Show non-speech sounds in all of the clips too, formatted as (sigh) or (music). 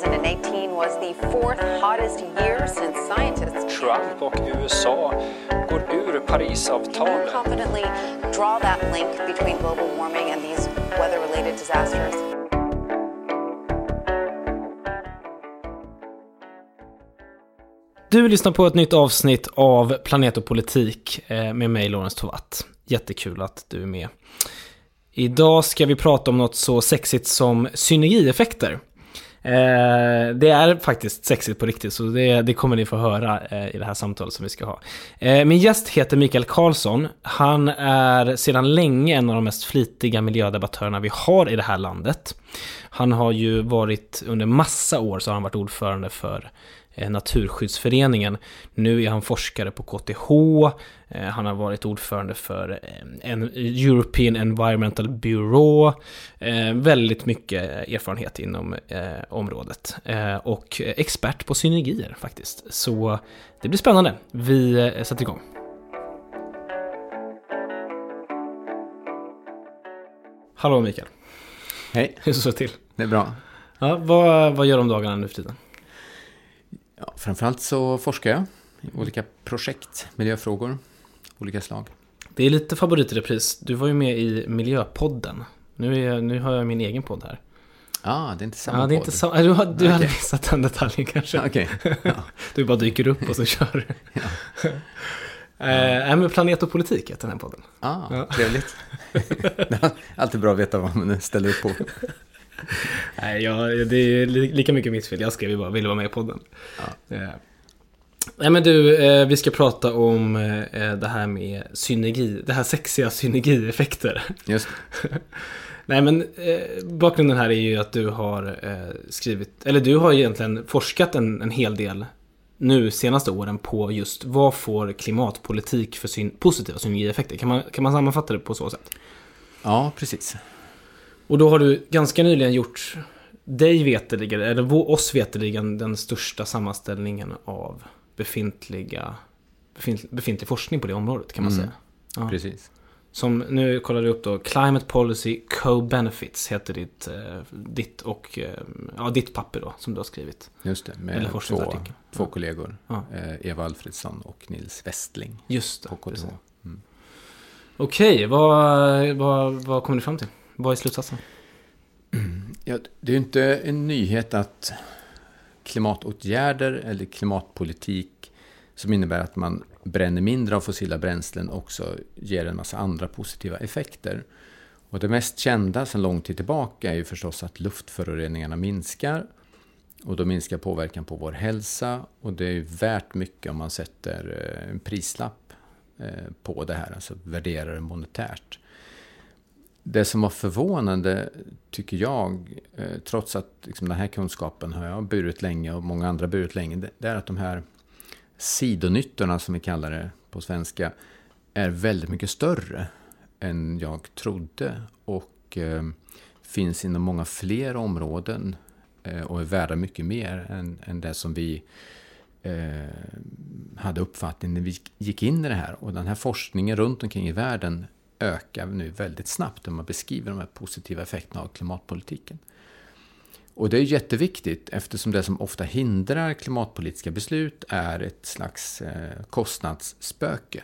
2018 was the fourth hottest year since scientists Trump och USA går ur Parisavtalet. confidently draw that link between global warming and these weather-related disasters. Du lyssnar på ett nytt avsnitt av Planet och politik eh, med mig, Lorentz Tovatt. Jättekul att du är med. Idag ska vi prata om något så sexigt som synergieffekter. Eh, det är faktiskt sexigt på riktigt, så det, det kommer ni få höra eh, i det här samtalet som vi ska ha. Eh, min gäst heter Mikael Karlsson. Han är sedan länge en av de mest flitiga miljödebattörerna vi har i det här landet. Han har ju varit, under massa år så har han varit ordförande för Naturskyddsföreningen. Nu är han forskare på KTH. Eh, Han har varit ordförande för eh, European Environmental Bureau. Eh, Väldigt mycket erfarenhet inom eh, området. Eh, Och expert på synergier faktiskt. Så det blir spännande. Vi eh, sätter igång. Hallå Mikael, Hej, hur står det till? det är bra. Ja, vad, vad gör om dagarna nu för tiden? Ja, framförallt så forskar jag i olika projekt, miljöfrågor, olika slag. Det är lite favorit i repris. Du var ju med i Miljöpodden. Nu, är nu har jag min egen podd här. Ah, det är inte samma Ja, det är podd. inte så, du, har, du hade Okej. missat den detaljen kanske. (laughs) Okej, ja. Du bara dyker upp och så kör du. (laughs) (laughs) Eh, men Planet och politik heter den här podden. Ah, Ja. trevligt. Alltid bra att veta vad man ställer upp på. Nej, jag, det är li- lika mycket mitt fel. Jag skrev ju bara, ville vara med i podden. Ja. Eh, nej men du, eh, vi ska prata om eh, det här med synergi, det här sexiga synergieffekter. Just (laughs) Nej men eh, bakgrunden här är ju att du har skrivit, eller du har egentligen forskat en, en hel del nu senaste åren på just vad får klimatpolitik för syn, positiva synergieffekter? Kan man, kan man sammanfatta det på så sätt? Ja, precis. Och då har du ganska nyligen gjort dig veterligen, eller oss veterligen, den största sammanställningen av befintliga, befint, befintlig forskning på det området kan man Mm. säga. Ja. precis. Som nu kollar du upp då, Climate Policy Co-Benefits heter ditt, eh, ditt och, eh, ja ditt papper då som du har skrivit. Just det, Eller med två, forskningsartikel. två Ja. kollegor. Ja. Eh, Eva Alfredsson och Nils Westling Just det. på KTH. Mm. Okej, vad, vad, vad kommer ni fram till? Vad är slutsatsen? Ja, det är ju inte en nyhet att klimatåtgärder eller klimatpolitik som innebär att man bränner mindre av fossila bränslen också ger en massa andra positiva effekter. Och det mest kända sedan lång tid tillbaka är ju förstås att luftföroreningarna minskar. Och då minskar påverkan på vår hälsa och det är ju värt mycket om man sätter eh, en prislapp eh, på det här, alltså värderar det monetärt. Det som var förvånande, tycker jag, eh, trots att liksom, den här kunskapen har jag burit länge och många andra burit länge, det, det är att de här sidonyttorna, som vi kallar det på svenska, är väldigt mycket större än jag trodde och eh, finns inom många fler områden eh, och är värda mycket mer än, än det som vi eh, hade uppfattning när vi gick in i det här. Och den här forskningen runt omkring i världen ökar nu väldigt snabbt när man beskriver de här positiva effekterna av klimatpolitiken. Och det är jätteviktigt eftersom det som ofta hindrar klimatpolitiska beslut är ett slags eh, kostnadsspöke.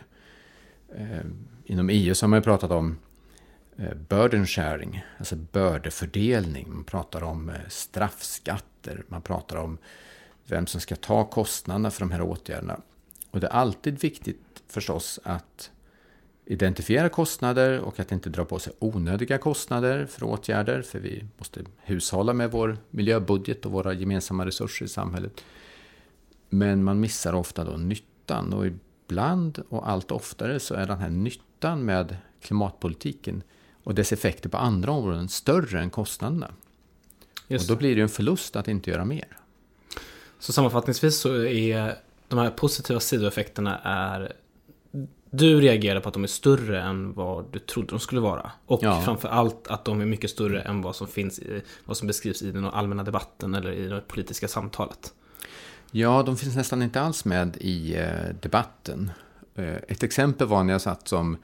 Eh, inom EU så har man ju pratat om eh, burden sharing, alltså bördefördelning. Man pratar om straffskatter, man pratar om vem som ska ta kostnaderna för de här åtgärderna. Och det är alltid viktigt förstås att identifiera kostnader och att inte dra på sig onödiga kostnader för åtgärder, för vi måste hushålla med vår miljöbudget och våra gemensamma resurser i samhället. Men man missar ofta då nyttan och ibland och allt oftare så är den här nyttan med klimatpolitiken och dess effekter på andra områden större än kostnaderna. Just och då blir det en förlust att inte göra mer. Så sammanfattningsvis så är de här positiva sidoeffekterna är du reagerar på att de är större än vad du trodde de skulle vara. Och Ja. framför allt att de är mycket större än vad som finns i, vad som beskrivs i den allmänna debatten eller i det politiska samtalet. Ja, de finns nästan inte alls med i eh, debatten. Eh, ett exempel var när jag satt som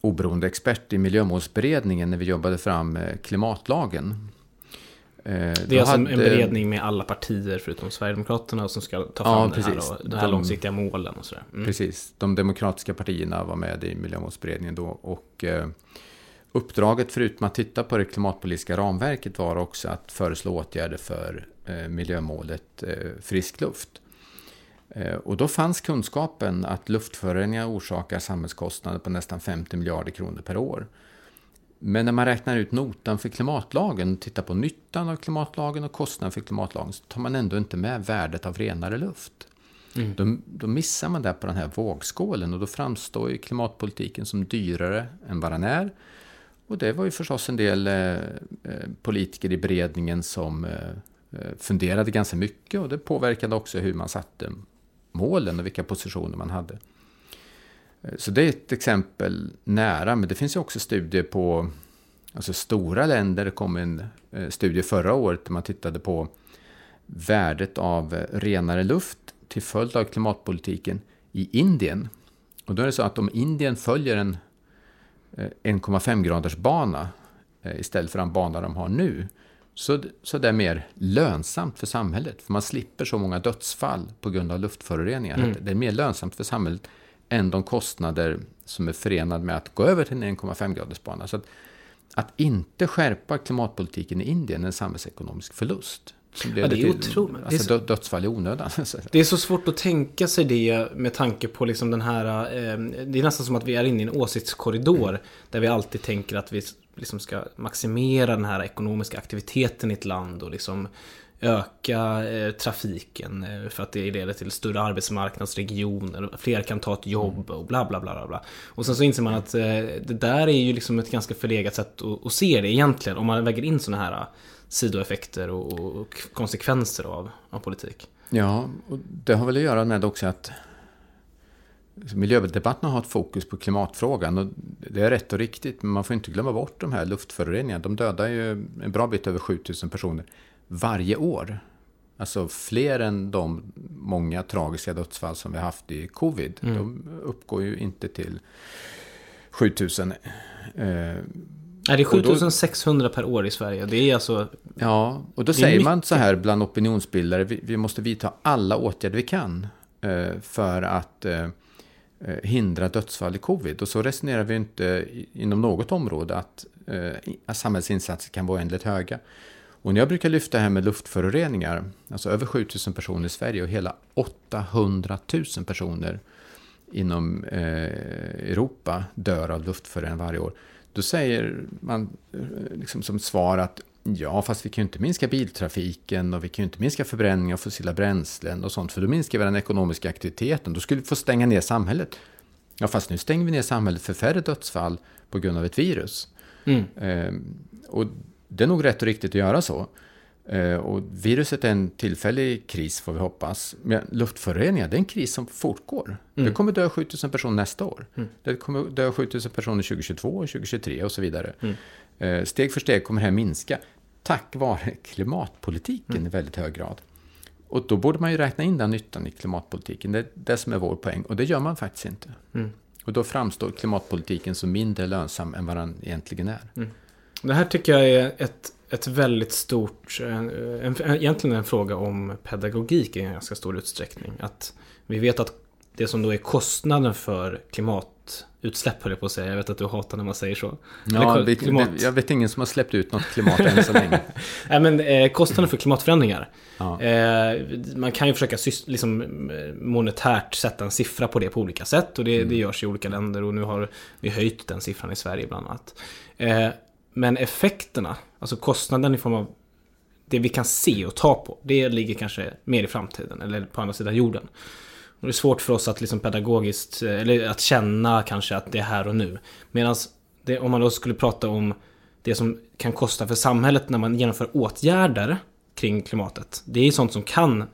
oberoende expert i miljömålsberedningen när vi jobbade fram eh, klimatlagen. Eh, Det är alltså hade- en beredning med alla partier förutom Sverigedemokraterna som ska ta fram Ja, den här, och, de här långsiktiga målen och sådär. Mm. Precis, de demokratiska partierna var med i miljömålsberedningen då och eh, uppdraget förutom att titta på det klimatpolitiska ramverket var också att föreslå åtgärder för eh, miljömålet eh, frisk luft. Eh, och då fanns kunskapen att luftföroreningar orsakar samhällskostnader på nästan 50 miljarder kronor per år. Men när man räknar ut notan för klimatlagen, tittar på nyttan av klimatlagen och kostnaden för klimatlagen, så tar man ändå inte med värdet av renare luft. Då, då missar man där på den här vågskålen och då framstår ju klimatpolitiken som dyrare än vad den är. Och det var ju förstås en del eh, eh, politiker i beredningen som eh, eh, funderade ganska mycket och det påverkade också hur man satte målen och vilka positioner man hade. Eh, Så det är ett exempel nära, men det finns ju också studier på alltså stora länder. Det kom en eh, studie förra året där man tittade på värdet av eh, renare luft till följd av klimatpolitiken i Indien. Och då är det så att om Indien följer en eh, 1,5 graders bana eh, istället för den bana de har nu så, så det är mer lönsamt för samhället. För man slipper så många dödsfall på grund av luftföroreningar. Det är mer lönsamt för samhället än de kostnader som är förenade med att gå över till en 1,5 graders bana. Så att, att inte skärpa klimatpolitiken i Indien är en samhällsekonomisk förlust. Som Ja, det är otroligt. Det är Alltså så- dö- dödsfall i onödan. (laughs) Det är så svårt att tänka sig det med tanke på liksom den här... Eh, det är nästan som att vi är inne i en åsiktskorridor. Där vi alltid tänker att vi liksom ska maximera den här ekonomiska aktiviteten i ett land och liksom öka eh, trafiken eh, för att det leder till större arbetsmarknadsregioner, fler kan ta ett jobb och bla bla bla bla. Och sen så inser man att eh, det där är ju liksom ett ganska förlegat sätt att, se det egentligen om man väger in sådana här sidoeffekter och, och konsekvenser av, av politik. Ja, och det har väl att göra med också att miljödebatten har ett fokus på klimatfrågan. Och det är rätt och riktigt, men man får inte glömma bort de här luftföroreningarna. De dödar ju en bra bit över 7000 personer varje år. Alltså fler än de många tragiska dödsfall som vi haft i covid. De uppgår ju inte till 7000. Eh, Nej, det är Och då- 7600 per år i Sverige. Det är alltså... Ja, och då säger man mycket. så här bland opinionsbildare, vi, vi måste vidta alla åtgärder vi kan eh, för att eh, eh, hindra dödsfall i covid. Och så resonerar vi inte inom något område att, eh, samhällsinsatser kan vara oändligt höga. Och när jag brukar lyfta det här med luftföroreningar, alltså över 7000 personer i Sverige och hela 800 000 personer inom eh, Europa dör av luftföroreningar varje år. Då säger man eh, liksom som svar att ja, fast vi kan ju inte minska biltrafiken och vi kan ju inte minska förbränning av fossila bränslen och sånt, för då minskar vi den ekonomiska aktiviteten. Då skulle vi få stänga ner samhället. Ja, fast nu stänger vi ner samhället för färre dödsfall på grund av ett virus. Mm. Eh, och det är nog rätt och riktigt att göra så. Eh, och viruset är en tillfällig kris får vi hoppas. Men luftföroreningar, det är en kris som fortgår. Det kommer dö 7000 personer nästa år. Det kommer dö 7000 personer 2022 och 2023 och så vidare. Eh, steg för steg kommer det här minska. Tack vare klimatpolitiken i väldigt hög grad. Och då borde man ju räkna in den nyttan i klimatpolitiken. Det är det som är vår poäng. Och det gör man faktiskt inte. Och då framstår klimatpolitiken som mindre lönsam än vad den egentligen är. Det här tycker jag är ett, ett väldigt stort, en, en, egentligen en fråga om pedagogik i en ganska stor utsträckning. Att vi vet att det som då är kostnaden för klimatutsläpp, höll jag på att säga. Jag vet att du hatar när man säger så. Eller Ja, vi, klimat- jag vet ingen som har släppt ut något klimat än så länge. (laughs) Nej men eh, kostnaden för klimatförändringar. Ja. Eh, man kan ju försöka liksom, eh, monetärt sätta en siffra på det på olika sätt. Och det, det görs i olika länder och nu har vi höjt den siffran i Sverige bland annat. Eh, men effekterna, alltså kostnaden i form av det vi kan se och ta på, det ligger kanske mer i framtiden eller på andra sidan jorden. Och det är svårt för oss att liksom pedagogiskt, eh, eller att känna kanske att det är här och nu. Medan om man då skulle prata om det som kan kosta för samhället när man genomför åtgärder kring klimatet. Det är sånt som kan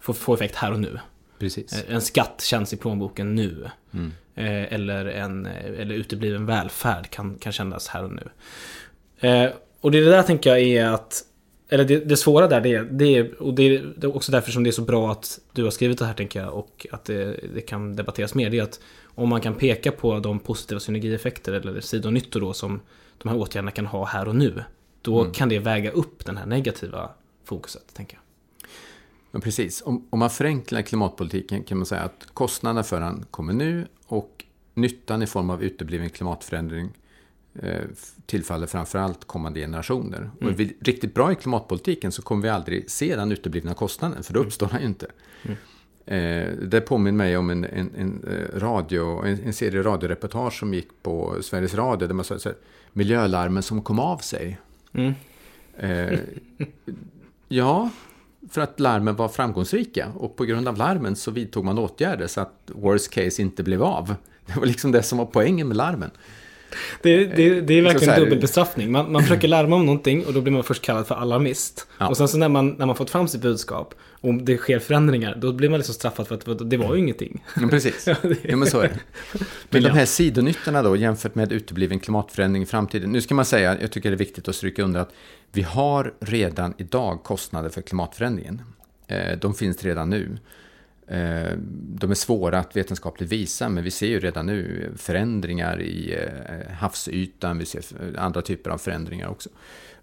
få, få effekt här och nu. Precis. Eh, En skatt känns i plånboken nu. Eh, Eller, en, eh, eller utebliven välfärd kan, kan kännas här och nu. Eh, Och det där tänker jag är att eller det, det svåra där, det, det är, och det är, det är också därför som det är så bra att du har skrivit det här tänker jag och att det, det kan debatteras mer. Det är att om man kan peka på de positiva synergieffekter eller sidonyttor då som de här åtgärderna kan ha här och nu. då mm. kan det väga upp den här negativa fokuset, tänker jag. Ja, precis. Om, om man förenklar klimatpolitiken kan man säga att kostnaderna för den kommer nu och nyttan i form av utebliven klimatförändring eh, tillfaller framförallt kommande generationer. Mm. Och är vi riktigt bra i klimatpolitiken så kommer vi aldrig se den uteblivna kostnaden, för då mm. uppstår den ju inte. Mm. Eh, det påminner mig om en, en, en eh, radio, en, en, serie radioreportage som gick på Sveriges Radio, där man sa att miljölarmen som kom av sig. Mm. Eh, ja, för att larmen var framgångsrika och på grund av larmen så vidtog man åtgärder så att worst case inte blev av. Det var liksom det som var poängen med larmen. Det, det, det är verkligen dubbel bestraffning. Man, man försöker (clears throat) larma om någonting och då blir man först kallad för alarmist. Ja. Och sen så när man, när man fått fram sitt budskap och det sker förändringar, då blir man liksom straffad för att det var ju ingenting. Ja, precis. (laughs) ja, men så är det. (laughs) Men de här sidonyttorna då jämfört med utebliven klimatförändring i framtiden. Nu ska man säga, jag tycker det är viktigt att stryka under att vi har redan idag kostnader för klimatförändringen. Eh, de finns redan nu. Eh, de är svåra att vetenskapligt visa, men vi ser ju redan nu förändringar i eh, havsytan, vi ser andra typer av förändringar också.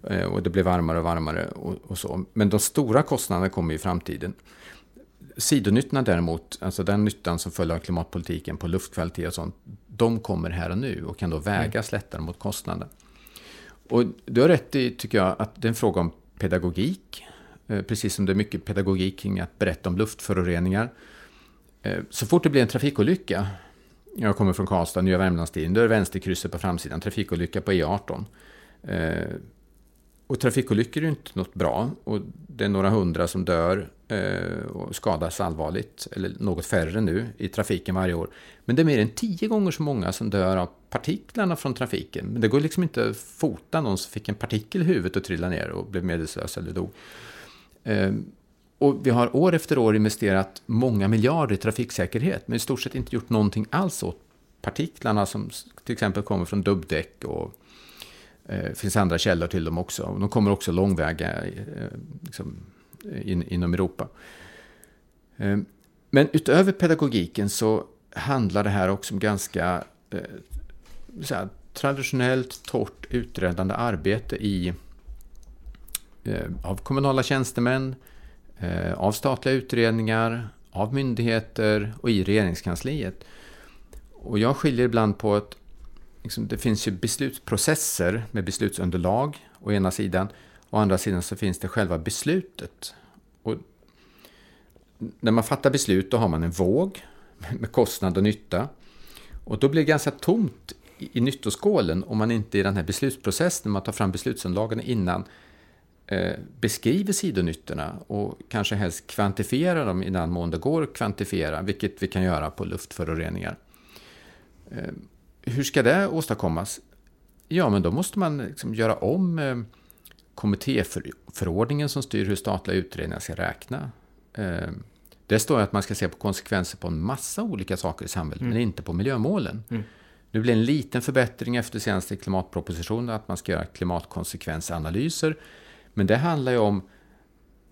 Eh, och det blir varmare och varmare och, så. Men de stora kostnaderna kommer i framtiden. Sidonyttorna däremot, alltså den nyttan som följer av klimatpolitiken på luftkvalitet och sånt, de kommer här och nu och kan då vägas mm. lättare mot kostnaden. Och du har rätt i, tycker jag, att det är en fråga om pedagogik. Eh, precis som det är mycket pedagogik kring att berätta om luftföroreningar. Eh, så fort det blir en trafikolycka, jag kommer från Karlstad, Nya Värmlandstiden, då är det vänsterkrysset på framsidan, trafikolycka på E18. Eh, och trafikolyckor är ju inte något bra och det är några hundra som dör och skadas allvarligt, eller något färre nu, i trafiken varje år. Men det är mer än tio gånger så många som dör av partiklarna från trafiken. Men det går liksom inte att fota någon som fick en partikel i huvudet och trillade ner och blev medvetslös eller dog. Ehm, och vi har år efter år investerat många miljarder i trafiksäkerhet, men i stort sett inte gjort någonting alls åt partiklarna som till exempel kommer från dubbdäck och eh, finns andra källor till dem också. De kommer också långväga eh, liksom, in, inom Europa. Eh, men utöver pedagogiken så handlar det här också om ganska eh, här, traditionellt torrt utredande arbete i Eh, av kommunala tjänstemän, eh, av statliga utredningar, av myndigheter och i regeringskansliet. Och jag skiljer ibland på att liksom, det finns ju beslutsprocesser med beslutsunderlag å ena sidan. Å andra sidan så finns det själva beslutet. Och när man fattar beslut då har man en våg med kostnad och nytta. Och då blir det ganska tomt i, nyttoskålen om man inte i den här beslutsprocessen, när man tar fram beslutsunderlagen innan, beskriver sidonyttorna och kanske helst kvantifierar dem i den mån det går att kvantifiera, vilket vi kan göra på luftföroreningar. Eh, hur ska det åstadkommas? Ja, men då måste man liksom göra om eh, kommittéförordningen som styr hur statliga utredningar ska räkna. Det står att man ska se på konsekvenser på en massa olika saker i samhället, mm. men inte på miljömålen. Mm. Nu blir en liten förbättring efter senaste klimatpropositionen, att man ska göra klimatkonsekvensanalyser. Men det handlar ju om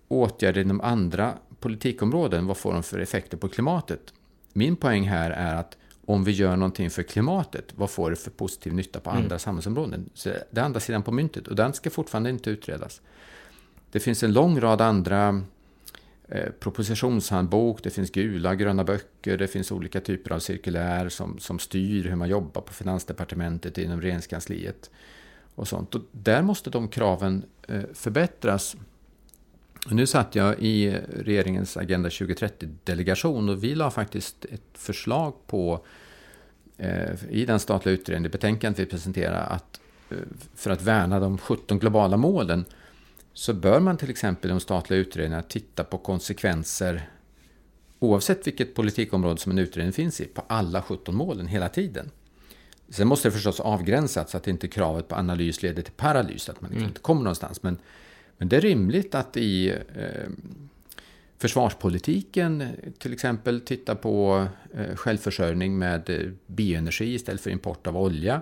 åtgärder inom andra politikområden. Vad får de för effekter på klimatet? Min poäng här är att om vi gör någonting för klimatet, vad får det för positiv nytta på andra mm. samhällsområden? Så det är andra sidan på myntet och den ska fortfarande inte utredas. Det finns en lång rad andra eh, propositionshandbok, det finns gula, gröna böcker, det finns olika typer av cirkulär som, som styr hur man jobbar på Finansdepartementet inom regeringskansliet och sånt. Och där måste de kraven eh, förbättras. Nu satt jag i eh, regeringens Agenda 2030-delegation och vi la faktiskt ett förslag på eh, i den statliga utredningen, betänkandet vi presenterade, att för att värna de 17 globala målen så bör man till exempel i de statliga utredningarna titta på konsekvenser oavsett vilket politikområde som en utredning finns i, på alla 17 målen hela tiden. Sen måste det förstås avgränsas så att inte kravet på analys leder till paralys, att man liksom mm. inte kommer någonstans. Men, men det är rimligt att i eh, försvarspolitiken till exempel titta på eh, självförsörjning med eh, bioenergi istället för import av olja.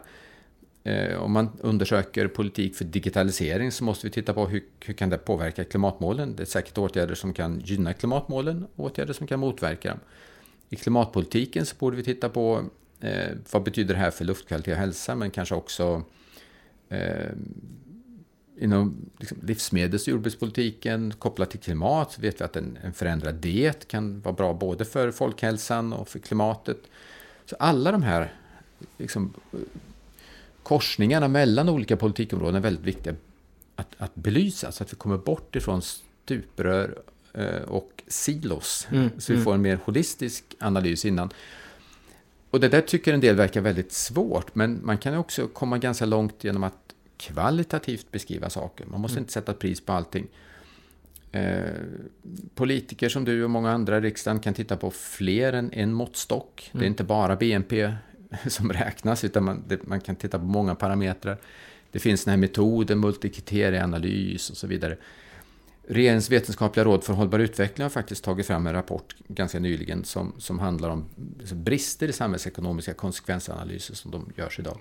Eh, om man undersöker politik för digitalisering så måste vi titta på hur, hur kan det påverka klimatmålen. Det är säkert åtgärder som kan gynna klimatmålen och åtgärder som kan motverka dem. I klimatpolitiken så borde vi titta på Eh, vad betyder det här för luftkvalitet och hälsa, men kanske också eh, inom liksom, livsmedels och jordbrukspolitiken kopplat till klimat vet vi att en, en förändrad diet kan vara bra både för folkhälsan och för klimatet. Så alla de här liksom, korsningarna mellan olika politikområden är väldigt viktiga att, att belysa så att vi kommer bort ifrån stuprör eh, och silos. Mm, så vi mm. får en mer holistisk analys innan. Och det där tycker en del verkar väldigt svårt, men man kan också komma ganska långt genom att kvalitativt beskriva saker. Man måste mm. inte sätta pris på allting. Eh, politiker som du och många andra i riksdagen kan titta på fler än en måttstock. Mm. Det är mm. inte bara BNP (laughs) som räknas, utan man, det, man, kan titta på många parametrar. Det finns den här metoden, multikriterieanalys och så vidare. Regeringens vetenskapliga råd för hållbar utveckling har faktiskt tagit fram en rapport ganska nyligen som, som handlar om liksom brister i samhällsekonomiska konsekvensanalyser som de görs idag.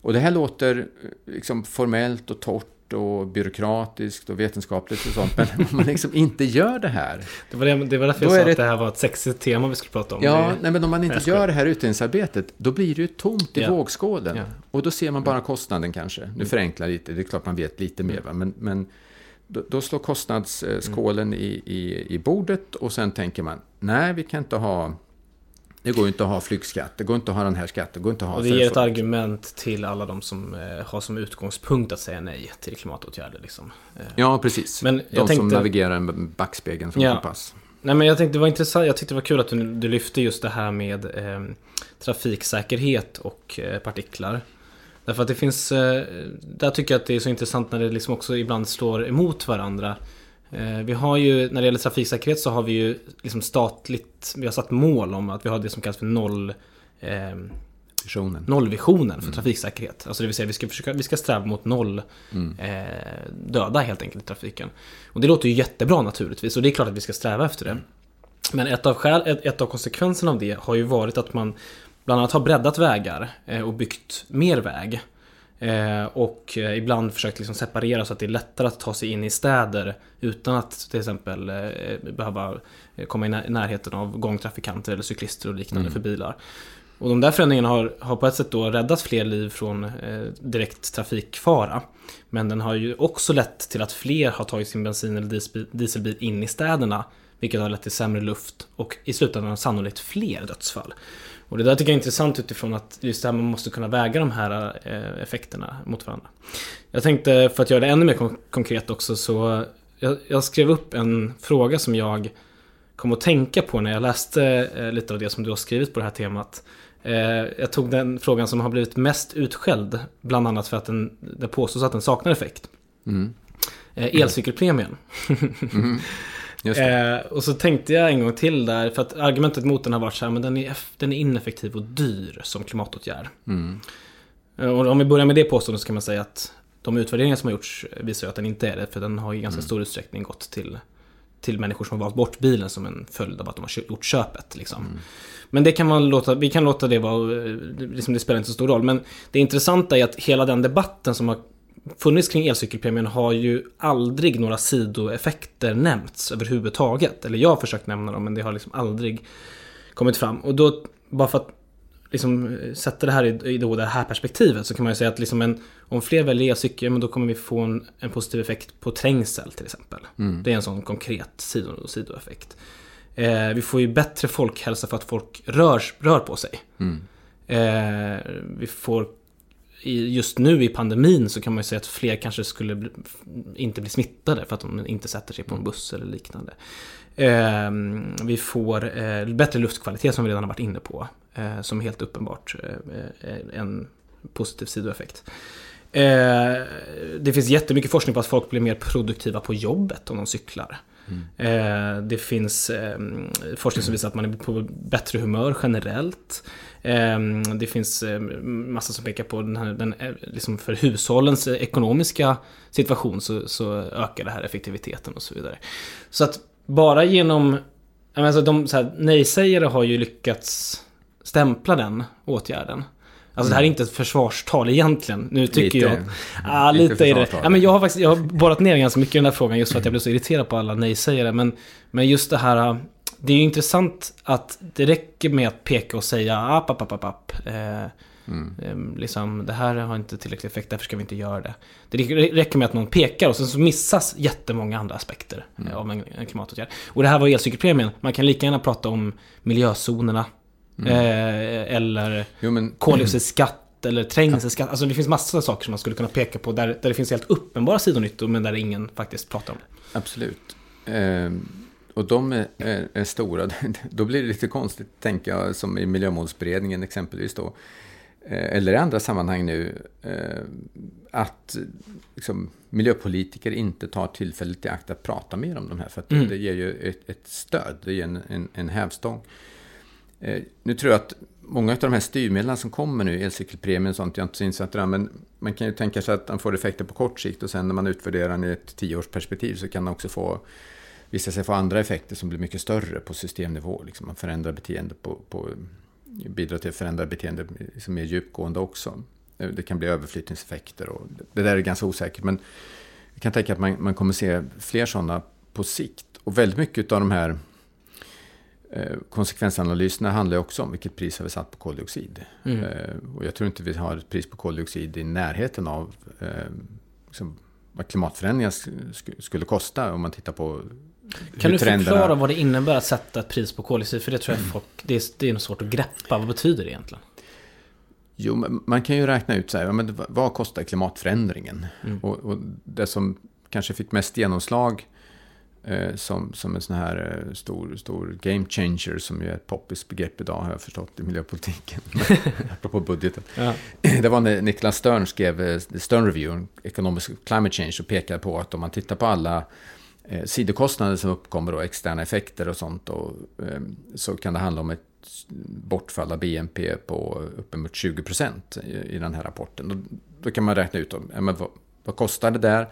Och det här låter eh, liksom formellt och torrt och byråkratiskt och vetenskapligt och sånt, men om man liksom inte gör det här. Det var, det, det var därför jag sa det... att det här var ett sexigt tema vi skulle prata om. Ja, nej, men om man inte gör det här utredningsarbetet, då blir det ju tomt i ja. vågskålen. Ja. Och då ser man bara kostnaden kanske. Nu mm. förenklar lite, det är klart man vet lite mer, va? men, men då, då slår kostnadsskålen mm. i, i, i bordet och sen tänker man, nej, vi kan inte ha det går inte att ha flygskatt, det går inte att ha den här skatten, det går inte att ha... Och det ger ett argument till alla de som eh, har som utgångspunkt att säga nej till klimatåtgärder. Liksom. Eh, ja, precis. Men de tänkte... som navigerar med backspegeln som ja. kompass. Nej, men jag tänkte det var intressant, jag tyckte det var kul att du, du lyfte just det här med eh, trafiksäkerhet och eh, partiklar. Därför att det finns, eh, där tycker jag att det är så intressant när det liksom också ibland slår emot varandra. Eh, vi har ju, när det gäller trafiksäkerhet så har vi ju liksom statligt, vi har satt mål om att vi har det som kallas för noll eh, Visionen. Nollvisionen för mm. trafiksäkerhet. Alltså det vill säga vi ska, försöka, vi ska sträva mot noll mm. eh, döda helt enkelt i trafiken. Och det låter ju jättebra naturligtvis och det är klart att vi ska sträva efter det. Men ett av, skäl, ett, ett av konsekvenserna av det har ju varit att man bland annat har breddat vägar eh, och byggt mer väg. Eh, och eh, ibland försökt liksom separera så att det är lättare att ta sig in i städer utan att till exempel eh, behöva komma i närheten av gångtrafikanter eller cyklister och liknande mm. för bilar. Och de där förändringarna har, har på ett sätt då räddat fler liv från eh, direkt trafikfara. Men den har ju också lett till att fler har tagit sin bensin eller dieselbil in i städerna. Vilket har lett till sämre luft och i slutändan sannolikt fler dödsfall. Och det där tycker jag är intressant utifrån att just det här man måste kunna väga de här eh, effekterna mot varandra. Jag tänkte, för att göra det ännu mer kon konkret också, så jag, jag, skrev upp en fråga som jag kom att tänka på när jag läste eh, lite av det som du har skrivit på det här temat. Eh, jag tog den frågan som har blivit mest utskälld, bland annat för att den, det påstås att den saknar effekt. Mm. elcykelpremien. (laughs) Mm. Eh, och så tänkte jag en gång till där, för att argumentet mot den har varit så här, men den är, den är ineffektiv och dyr som klimatåtgärd. Mm. Eh, och om vi börjar med det påståendet så kan man säga att de utvärderingar som har gjorts visar att den inte är det, för den har i ganska mm. stor utsträckning gått till, till människor som har valt bort bilen som en följd av att de har gjort köpet. Liksom. Mm. Men det kan man låta, vi kan låta det vara, eh, liksom det spelar inte så stor roll. Men det intressanta är att hela den debatten som har funnits kring elcykelpremien har ju aldrig några sidoeffekter nämnts överhuvudtaget. Eller jag har försökt nämna dem men det har liksom aldrig kommit fram. Och då, bara för att liksom sätta det här i, i det här perspektivet så kan man ju säga att liksom en, om fler väljer elcykel, men då kommer vi få en, en positiv effekt på trängsel till exempel. Mm. Det är en sån konkret sido, sidoeffekt. Eh, vi får ju bättre folkhälsa för att folk rör, rör på sig. Mm. Eh, vi får just nu i pandemin så kan man ju säga att fler kanske skulle bli, inte bli smittade för att de inte sätter sig på en buss eller liknande. Ehm, vi får eh, bättre luftkvalitet som vi redan har varit inne på. Eh, som helt uppenbart eh, en positiv sidoeffekt. Eh, det finns jättemycket forskning på att folk blir mer produktiva på jobbet om de cyklar. Mm. det finns forskning som visar att man är på bättre humör generellt. Ehm, det finns eh, massa som pekar på den här, den, eh, liksom för hushållens ekonomiska situation så, så ökar det här effektiviteten och så vidare. Så att bara genom, alltså de nej-sägare har ju lyckats stämpla den åtgärden. Alltså det här är inte ett försvarstal egentligen. Nu tycker lite, jag... Ja, lite är det. Ja, men jag har faktiskt jag har borrat ner ganska mycket i den här frågan just för att jag blev så irriterad på alla nej-sägare. Men, men just det här det är ju intressant att det räcker med att peka och säga app, app, app, app, app. Eh, Mm. Liksom, det här har inte tillräcklig effekt, därför ska vi inte göra det. Det räcker med att någon pekar och sen så missas jättemånga andra aspekter mm. av en klimatåtgärd. Och det här var elcykelpremien. Man kan lika gärna prata om miljözonerna. Mm. Eh, eller jo, men... koldioxidskatt eller (clears throat) trängselskatt. Alltså det finns massor av saker som man skulle kunna peka på där, där det finns helt uppenbara sidonyttor men där ingen faktiskt pratar om det. Absolut. Eh, och de är, är, är, stora. (laughs) Då blir det lite konstigt, tänker jag, som i Miljömålsberedningen exempelvis då. Eh, eller i andra sammanhang nu, eh, att liksom, miljöpolitiker inte tar tillfället i akt att prata mer om de här. För mm. det ger ju ett, ett, stöd, det ger en, en, en hävstång. Eh, nu tror jag att många av de här styrmedlen som kommer nu, elcykelpremien och sånt, jag är inte så insatt i det, men man kan ju tänka sig att de får effekter på kort sikt och sen när man utvärderar den i ett tioårsperspektiv så kan de också få visa sig få andra effekter som blir mycket större på systemnivå. Liksom man förändrar beteende på, på bidrar till att förändra beteende som är djupgående också. Eh, det kan bli överflyttningseffekter och det där är ganska osäkert. Men jag kan tänka att man, man kommer se fler sådana på sikt. Och väldigt mycket av de här konsekvensanalyserna handlar också om vilket pris har vi satt på koldioxid. Mm. Eh, och jag tror inte vi har ett pris på koldioxid i närheten av eh, liksom, vad klimatförändringar skulle kosta om man tittar på kan du förklara vad det innebär att sätta ett pris på koldioxid? För det tror jag folk, det är, det är svårt att greppa. Vad betyder det egentligen? Jo, man kan ju räkna ut så här, men vad kostar klimatförändringen? Mm. Och, och, det som kanske fick mest genomslag eh, som, som en sån här eh, stor, stor game changer, som ju är ett poppis begrepp idag, har jag förstått, i miljöpolitiken. (laughs) Apropå budgeten. Ja. (clears throat) Det var när Niklas Stern skrev eh, Stern Review, Economic Climate Change, och pekade på att om man tittar på alla eh, sidokostnader som uppkommer och externa effekter och sånt. Och, eh, så kan det handla om ett bortfall av BNP på uppemot 20 procent i, i, den här rapporten. Då, då kan man räkna ut om, ja, men vad, vad kostar det där?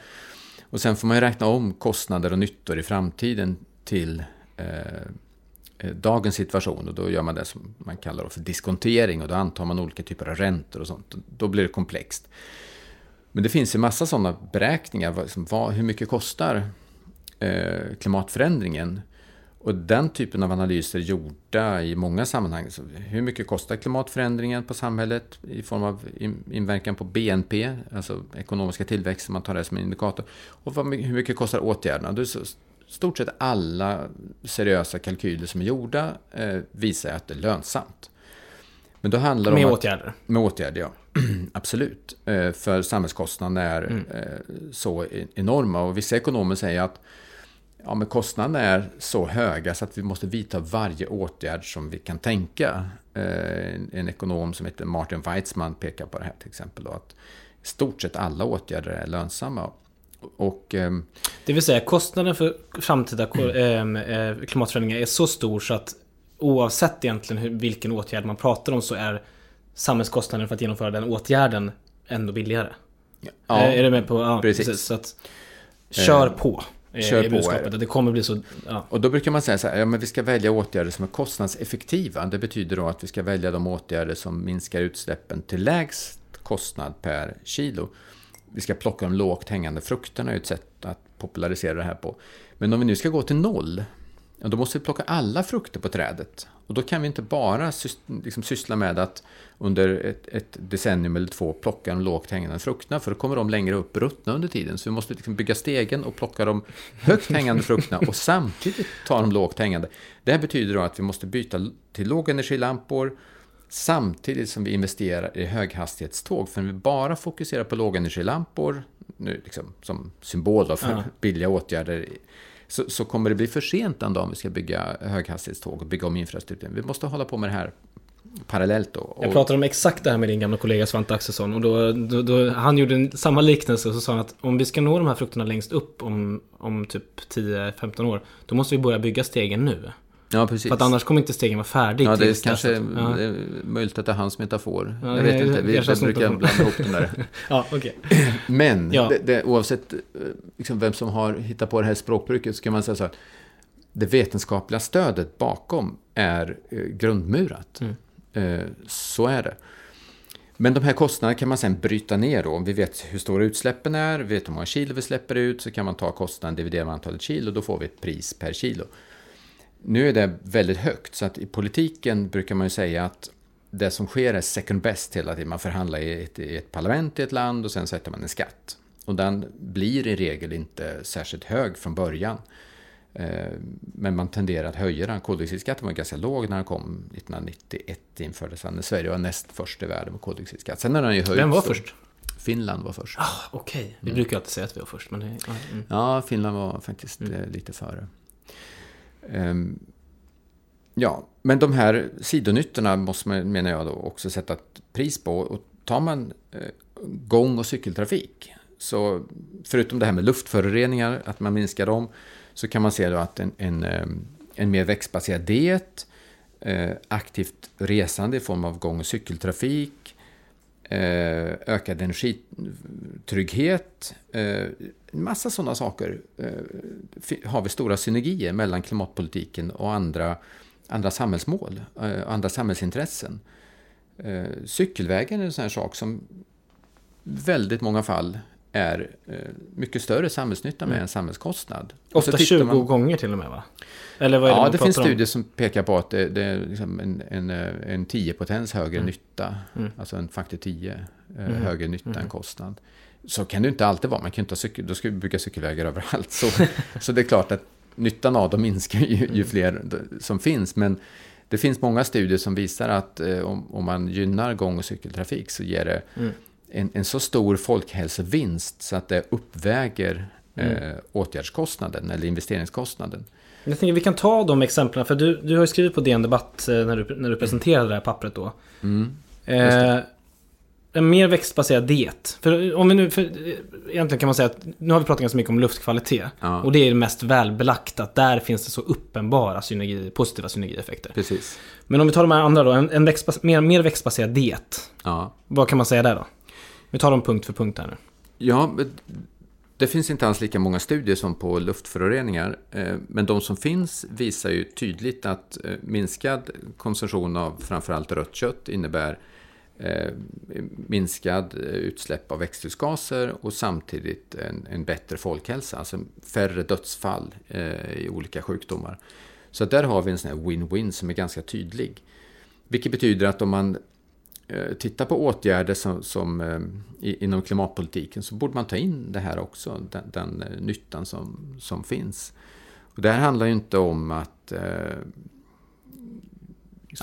Och sen får man ju räkna om kostnader och nyttor i framtiden till eh, eh dagens situation och då gör man det som man kallar för diskontering och då antar man olika typer av räntor och sånt. Då blir det komplext. Men det finns ju massa sådana beräkningar. Vad, hur mycket kostar Eh, klimatförändringen. Och den typen av analyser gjorda i många sammanhang. Så hur mycket kostar klimatförändringen på samhället i form av inverkan på BNP, alltså ekonomiska tillväxt, man tar det som en indikator. Och hur mycket kostar åtgärderna? Det är stort sett alla seriösa kalkyler som är gjorda eh, visar att det är lönsamt. Men då handlar med om åtgärder? Att, med åtgärder, ja. (clears throat) Absolut. Eh, för samhällskostnaderna är mm. eh, så e-, enorma. Och vissa ekonomer säger att ja, men kostnaderna är så höga så att vi måste vidta varje åtgärd som vi kan tänka. Eh, en ekonom som heter Martin Weitzman pekar på det här till exempel. Då, att i stort sett alla åtgärder är lönsamma. Och, ehm, det vill säga kostnaden för framtida mm. klimatförändringar är så stor så att oavsett egentligen vilken åtgärd man pratar om så är samhällskostnaden för att genomföra den åtgärden ändå billigare. Ja, är du med på? Ja, precis. precis så att, kör på. Kör på budskapet. Det kommer bli så... Ja. Och då brukar man säga så här, ja men vi ska välja åtgärder som är kostnadseffektiva. Det betyder då att vi ska välja de åtgärder som minskar utsläppen till lägst kostnad per kilo. Vi ska plocka de lågt hängande frukterna, är ett sätt att popularisera det här på. Men om vi nu ska gå till noll, ja, då måste vi plocka alla frukter på trädet. Och då kan vi inte bara liksom syssla med att under ett, ett, decennium eller två plocka de lågt hängande frukterna, för då kommer de längre upp ruttna under tiden. Så vi måste liksom bygga stegen och plocka de högt hängande frukterna och samtidigt ta de lågt hängande. Det här betyder då att vi måste byta till lågenergilampor samtidigt som vi investerar i höghastighetståg. För när vi bara fokuserar på lågenergilampor, nu liksom som symbol för ja. billiga åtgärder så, så kommer det bli för sent den dagen vi ska bygga höghastighetståg och bygga om infrastrukturen. Vi måste hålla på med det här parallellt då. Och... Jag pratade om exakt det här med din gamla kollega Svante Axelsson och då, då, då, han gjorde en, samma liknelse och så sa han att om vi ska nå de här frukterna längst upp om, om typ 10-15 år då måste vi börja bygga stegen nu. Ja, precis. För att annars kommer inte stegen vara färdig. Ja, det är kanske ja. det är möjligt att det är hans metafor. Ja, jag vet inte, vi brukar blanda ihop den där. (laughs) ja, okay. (clears throat) Men ja. Det, det, oavsett eh, liksom, vem som har hittat på det här språkbruket så kan man säga så här. Det vetenskapliga stödet bakom är eh, grundmurat. Mm. Eh, så är det. Men de här kostnaderna kan man sen bryta ner då. Om vi vet hur stora utsläppen är, vi vet hur många kilo vi släpper ut, så kan man ta kostnaden, dividera med antalet kilo, då får vi ett pris per kilo. Nu är det väldigt högt, så att i politiken brukar man ju säga att det som sker är second best hela tiden. Man förhandlar i ett, i ett parlament i ett land och sen sätter man en skatt. Och den blir i regel inte särskilt hög från början. Eh, men man tenderar att höja den. Koldioxidskatten var ganska låg när den kom 1991 infördes den. Sverige var näst först i världen med koldioxidskatt. Sen har den ju höjts. Vem var först? Finland var först. Ah, Okej, okay. vi mm. brukar alltid säga att vi var först. Men det, mm. Ja, Finland var faktiskt mm. Eh, lite före. Ehm, ja, men de här sidonyttorna måste man, menar jag, då också sätta ett pris på. Och tar man eh, gång och cykeltrafik, så förutom det här med luftföroreningar, att man minskar dem, så kan man se då att en, en, eh, en mer växtbaserad diet, eh, aktivt resande i form av gång och cykeltrafik, Eh, ökad energitrygghet, eh, en massa sådana saker eh, har vi stora synergier mellan klimatpolitiken och andra, andra samhällsmål, eh, andra samhällsintressen. Cykelvägen är en sån här sak som väldigt många fall är eh, mycket större samhällsnytta med mm. en samhällskostnad. Ofta 20 man... gånger till och med va? Eller vad är det ja, det finns studier som pekar på att det, det är liksom en, en, eh, en 10 potens högre mm. nytta. Mm. Alltså en faktor 10 eh, mm. högre nytta än mm. kostnad. Så kan det inte alltid vara. Man kan inte ha cykel, då ska vi bygga cykelvägar överallt. Så, (laughs) så det är klart att nyttan av dem minskar ju, ju mm. fler som finns. Men det finns många studier som visar att eh, om, om, man gynnar gång och cykeltrafik så ger det mm en, en så stor folkhälsovinst så att det uppväger mm. eh, åtgärdskostnaden eller investeringskostnaden. Jag tänker vi kan ta de exemplen, för du, du har ju skrivit på DN Debatt eh, när du, när du presenterade det här pappret då. Mm. Eh, en mer växtbaserad diet. För om vi nu, för egentligen kan man säga att nu har vi pratat ganska mycket om luftkvalitet. Ja. Och det är det mest välbelagt att där finns det så uppenbara synergi, positiva synergieffekter. Precis. Men om vi tar de här andra då, en, en växtbas, mer, mer växtbaserad diet. Ja. Vad kan man säga där då? Vi tar dem punkt för punkt här nu. Ja, det finns inte alls lika många studier som på luftföroreningar. Eh, men de som finns visar ju tydligt att eh, minskad konsumtion av framförallt rött kött innebär eh, minskad utsläpp av växthusgaser och samtidigt en, en bättre folkhälsa, alltså färre dödsfall i olika sjukdomar. Så där har vi en sån här win-win som är ganska tydlig. Vilket betyder att om man Eh, titta på åtgärder som, som eh, inom klimatpolitiken så borde man ta in det här också, den, den eh, nyttan som, som finns. Och det här handlar ju inte om att eh,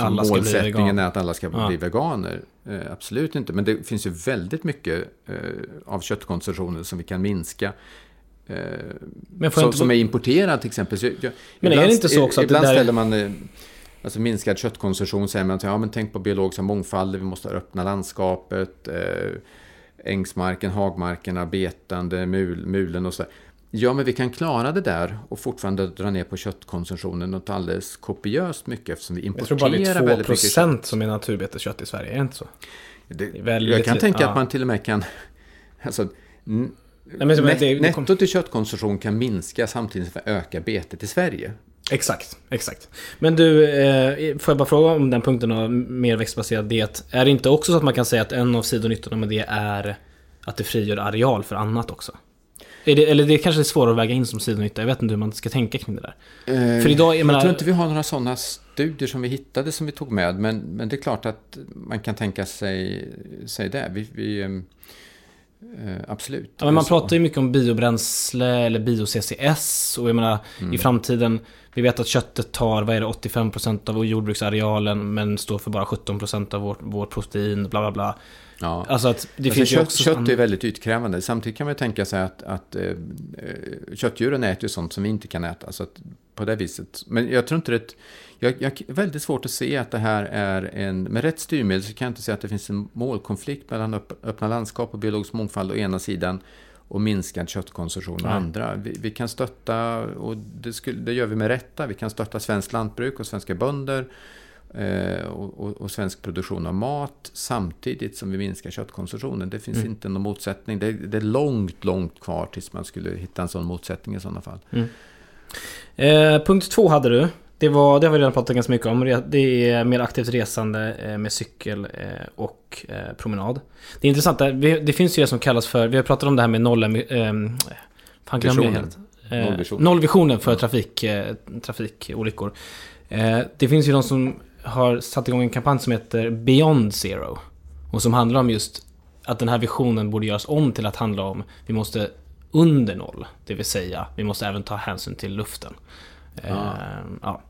målsättningen är att alla ska ja. bli veganer. Eh, absolut inte, men det finns ju väldigt mycket eh, av köttkonsumtionen som vi kan minska. Eh, som, inte... som, är importerad till exempel. Så jag, men ibland, är det inte så också att ibland det där... ställer man Alltså minskad köttkonsumtion säger man att ja, men tänk på biologiska mångfalder, vi måste öppna landskapet, eh, ängsmarken, hagmarkerna, betande, mul, mulen och så. Ja, men vi kan klara det där och fortfarande dra ner på köttkonsumtionen något alldeles kopiöst mycket eftersom vi importerar väldigt mycket Jag tror bara det är 2% procent som är naturbeteskött i Sverige, är det inte så? Det, det jag kan tänka ja. att man till och med kan... Alltså, Nej, men, net, det, det, nettot i köttkonsumtion kan minska samtidigt som vi ökar betet i Sverige. Exakt, exakt. Men du, eh, får jag bara fråga om den punkten av mer växtbaserad diet. Är det inte också så att man kan säga att en av sidonyttorna med det är att det frigör areal för annat också? Det, eller det kanske är svårare att väga in som sidonytta. Jag vet inte hur man ska tänka kring det där. Eh, för idag, jag, menar, jag tror inte vi har några sådana studier som vi hittade som vi tog med. Men, men det är klart att man kan tänka sig, sig det. Vi, vi, ehm, Eh, absolut. Ja, men man pratar ju mycket om biobränsle eller bio-CCS. Och jag menar, mm. i framtiden, vi vet att köttet tar, vad är det, 85% av jordbruksarealen men står för bara 17% av vårt, vårt protein, bla bla bla. Ja. Alltså att det alltså finns kött, också... kött är väldigt utkrävande. Samtidigt kan man tänka sig att, att eh, köttdjuren äter ju sånt som vi inte kan äta. Så att på det viset. Men jag tror inte det... Jag, jag är väldigt svårt att se att det här är en... Med rätt styrmedel så kan jag inte se att det finns en målkonflikt mellan öppna landskap och biologisk mångfald å ena sidan och minskad köttkonsumtion å andra. Vi, vi, kan stötta, och det, skulle, det gör vi med rätta, vi kan stötta svenskt lantbruk och svenska bönder eh, och, och, och, svensk produktion av mat samtidigt som vi minskar köttkonsumtionen. Det finns mm. inte någon motsättning. Det, det, är långt, långt kvar tills man skulle hitta en sån motsättning i sådana fall. Mm. Eh, punkt två hade du. Det, var, det har vi redan pratat ganska mycket om. Det är mer aktivt resande eh, med cykel eh, och eh, promenad. Det är intressant, det finns ju det som kallas för, vi har pratat om det här med noll... Ehm, fan glömde jag helt. Nollvision. Nollvisionen för trafik, trafikolyckor. Det finns ju de som har satt igång en kampanj som heter Beyond Zero. Och som handlar om just att den här visionen borde göras om till att handla om vi måste under noll. Det vill säga, vi måste även ta hänsyn till luften. Ja. Eh, ja.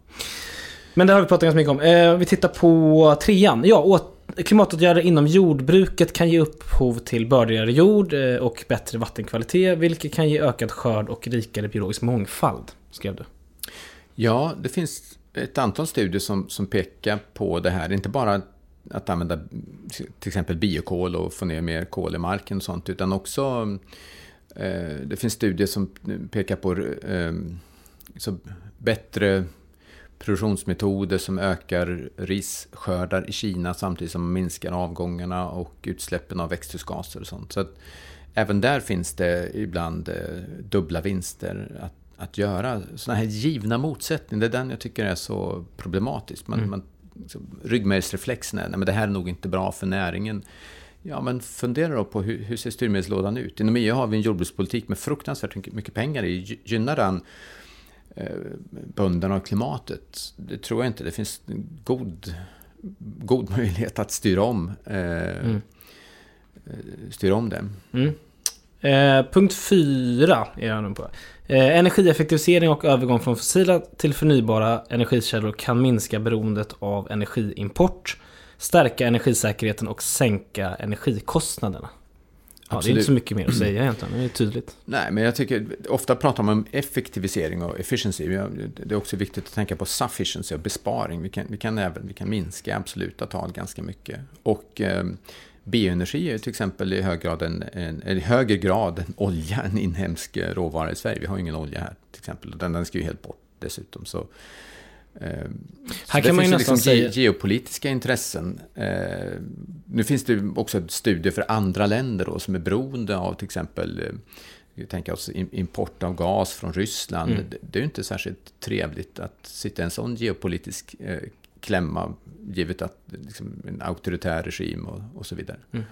Men det har vi pratat ganska mycket om. Eh, vi tittar på trean. Ja, åt, klimatåtgärder inom jordbruket kan ge upphov till bördigare jord eh, och bättre vattenkvalitet, vilket kan ge ökad skörd och rikare biologisk mångfald, skrev du. Ja, det finns ett antal studier som, som pekar på det här. Inte bara att använda till exempel biokol och få ner mer kol i marken och sånt, utan också eh, det finns studier som pekar på eh, så bättre produktionsmetoder som ökar risskördar i Kina samtidigt som man minskar avgångarna och utsläppen av växthusgaser och sånt. Så att även där finns det ibland eh, dubbla vinster att, att göra. Sådana här givna motsättningar, det är den jag tycker är så problematisk. Man, mm. man, liksom, ryggmärgsreflexen är, nej men det här är nog inte bra för näringen. Ja, men fundera då på hur, hur ser styrmedelslådan ut? Inom EU har vi en jordbrukspolitik med fruktansvärt mycket pengar i. Gynnar den bönderna och klimatet. Det tror jag inte. Det finns god, god möjlighet att styra om, eh, mm. Eh, styra om det. Mm. Eh, punkt fyra är jag nu på. Eh, energieffektivisering och övergång från fossila till förnybara energikällor kan minska beroendet av energiimport, stärka energisäkerheten och sänka energikostnaderna. Ja, det är inte så mycket mer att säga egentligen, det är tydligt. Nej, men jag tycker, ofta pratar man om effektivisering och efficiency. Det är också viktigt att tänka på sufficiency och besparing. Vi kan, vi kan, även, vi kan minska absoluta tal ganska mycket. Och eh, bioenergi är till exempel i, hög grad en, en, i högre grad än olja, en inhemsk råvara i Sverige. Vi har ingen olja här till exempel. Den, den ska ju helt bort dessutom. Så här kan man ju nästan liksom säga... geopolitiska intressen. Eh, nu finns det också studier för andra länder då, som är beroende av till exempel eh, vi tänker oss import av gas från Ryssland. Mm. Det är ju inte särskilt trevligt att sitta i en sån geopolitisk klämma, givet att liksom, en auktoritär regim och, och så vidare. Mm.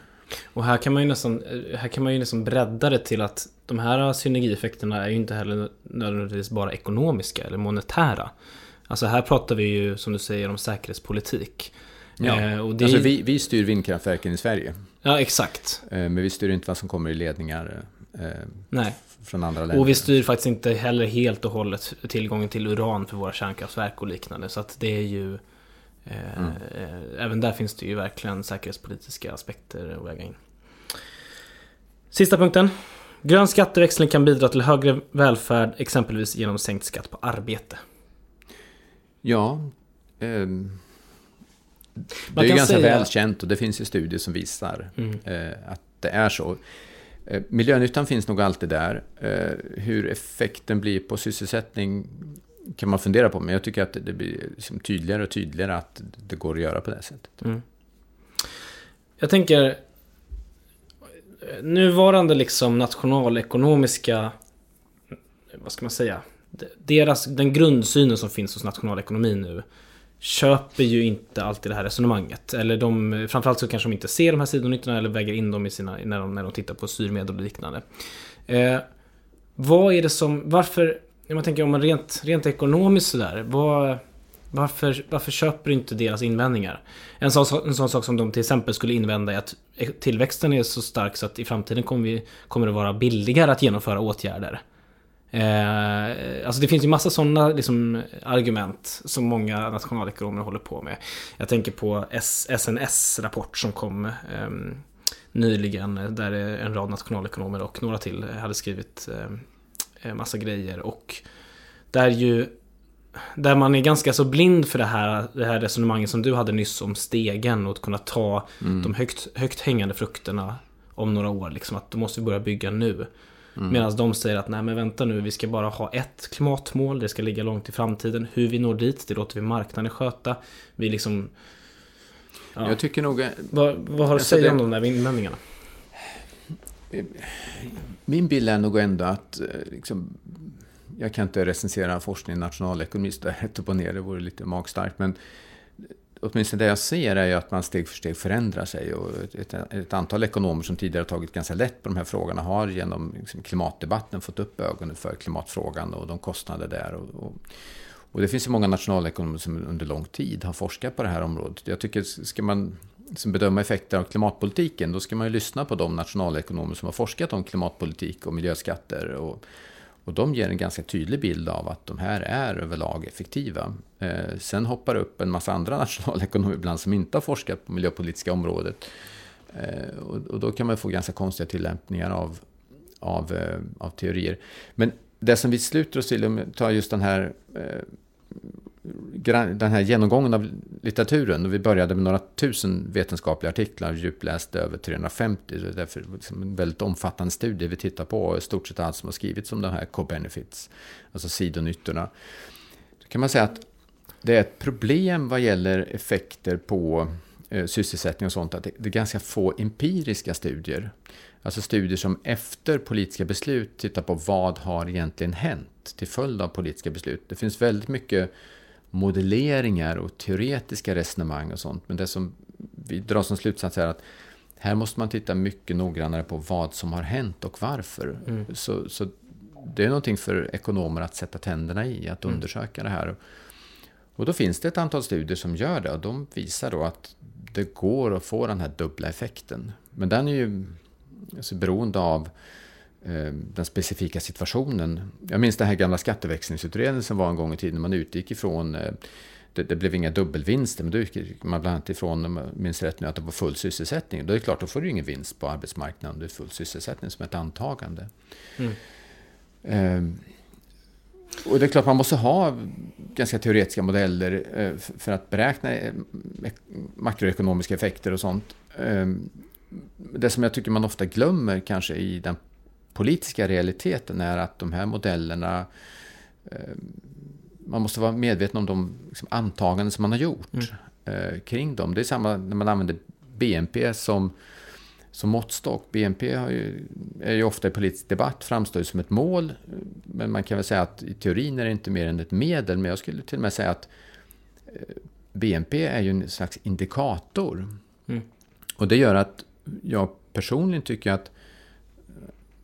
Och här kan man ju nästan, här kan man ju nästan bredda det till att de här synergieffekterna är ju inte heller nödvändigtvis bara ekonomiska eller monetära. Alltså här pratar vi ju som du säger om säkerhetspolitik. Ja, eh, och det alltså vi, vi styr vindkraftverken i Sverige. Ja, exakt. Eh, men vi styr inte vad som kommer i ledningar eh, Nej. från andra länder. Och vi styr faktiskt inte heller helt och hållet tillgången till uran för våra kärnkraftverk och liknande. Så att det är ju... Eh, mm. Eh, även där finns det ju verkligen säkerhetspolitiska aspekter att väga in. Sista punkten. Grön skatteväxling kan bidra till högre välfärd, exempelvis genom sänkt skatt på arbete. Ja. Eh, det är ju ganska säga... välkänt och det finns ju studier som visar mm. eh, att det är så. Eh, miljönyttan finns nog alltid där. Eh, hur effekten blir på sysselsättning kan man fundera på, men jag tycker att det blir liksom tydligare och tydligare att det går att göra på det sättet. Mm. Jag tänker nuvarande liksom nationalekonomiska, vad ska man säga, deras, den grundsynen som finns hos nationalekonomin nu köper ju inte alltid det här resonemanget. Eller de, framförallt så kanske de inte ser de här sidonyttorna eller väger in dem i sina, när, de, när de tittar på styrmedel och liknande. Eh, vad är det som, varför, jag tänker om man rent, rent ekonomiskt sådär, vad, varför, varför köper du inte deras invändningar? En sån, en sån sak som de till exempel skulle invända är att tillväxten är så stark så att i framtiden kommer, vi, kommer det vara billigare att genomföra åtgärder. Eh, alltså det finns ju massa sådana liksom, argument som många nationalekonomer håller på med. Jag tänker på SNS rapport som kom eh, nyligen där en rad nationalekonomer och några till hade skrivit eh, massa grejer och där ju där man är ganska så blind för det här, det här resonemanget som du hade nyss om stegen och att kunna ta mm. de högt, högt hängande frukterna om några år. Liksom, att då måste vi börja bygga nu. Mm. Medan de säger att nej men vänta nu, vi ska bara ha ett klimatmål, det ska ligga långt i framtiden. Hur vi når dit, det låter vi marknaden sköta. Vi liksom... Ja. Jag tycker nog... Vad, vad har du att alltså säga det... om de där invändningarna? Min bild är nog ändå att eh, liksom, jag kan inte recensera forskning i nationalekonomi så där upp och ner, det vore lite magstarkt. Men åtminstone det jag ser är ju att man steg för steg förändrar sig. Och ett, ett, antal ekonomer som tidigare tagit ganska lätt på de här frågorna har genom liksom klimatdebatten fått upp ögonen för klimatfrågan och de kostnader där. Och, och, Och det finns ju många nationalekonomer som under lång tid har forskat på det här området. Jag tycker, ska man som bedöma effekter av klimatpolitiken, då ska man ju lyssna på de nationalekonomer som har forskat om klimatpolitik och miljöskatter. Och, och de ger en ganska tydlig bild av att de här är överlag effektiva. Eh, sen hoppar det upp en massa andra (laughs) nationalekonomer ibland som inte har forskat på miljöpolitiska området. Eh, och, och, då kan man få ganska konstiga tillämpningar av, av, eh, av teorier. Men det som vi sluter oss till, om vi tar just den här eh, den här genomgången av litteraturen, och vi började med några tusen vetenskapliga artiklar, djupläste över 350, det är därför liksom en väldigt omfattande studie vi tittar på, i stort sett allt som har skrivits om de här co-benefits, alltså sidonyttorna. Då kan man säga att det är ett problem vad gäller effekter på eh, sysselsättning och sånt, att det, det är ganska få empiriska studier. Alltså studier som efter politiska beslut tittar på vad har egentligen hänt till följd av politiska beslut. Det finns väldigt mycket modelleringar och teoretiska resonemang och sånt. Men det som vi drar som slutsats är att här måste man titta mycket noggrannare på vad som har hänt och varför. Mm. Så, så det är någonting för ekonomer att sätta tänderna i, att mm. undersöka det här. Och då finns det ett antal studier som gör det och de visar då att det går att få den här dubbla effekten. Men den är ju alltså beroende av den specifika situationen. Jag minns den här gamla skatteväxlingsutredningen som var en gång i tiden. Man utgick ifrån, eh, det, det blev inga dubbelvinster, men då utgick man bland annat ifrån, om jag minns rätt nu, att det var full sysselsättning. Då är det klart, då får du ingen vinst på arbetsmarknaden. Det är full sysselsättning som ett antagande. Mm. Um, och det är klart man måste ha ganska teoretiska modeller för att beräkna makroekonomiska effekter och sånt. Ehm, det som jag tycker man ofta glömmer kanske i den politiska realiteten är att de här modellerna eh, man måste vara medveten om de liksom, antaganden som man har gjort mm. eh, kring dem. Det är samma när man använder BNP som, som måttstock. BNP ju, är ju ofta i politisk debatt framstår som ett mål. Men man kan väl säga att i teorin är det inte mer än ett medel. Men jag skulle till och med säga att eh, BNP är ju en slags indikator. Mm. Och det gör att jag personligen tycker att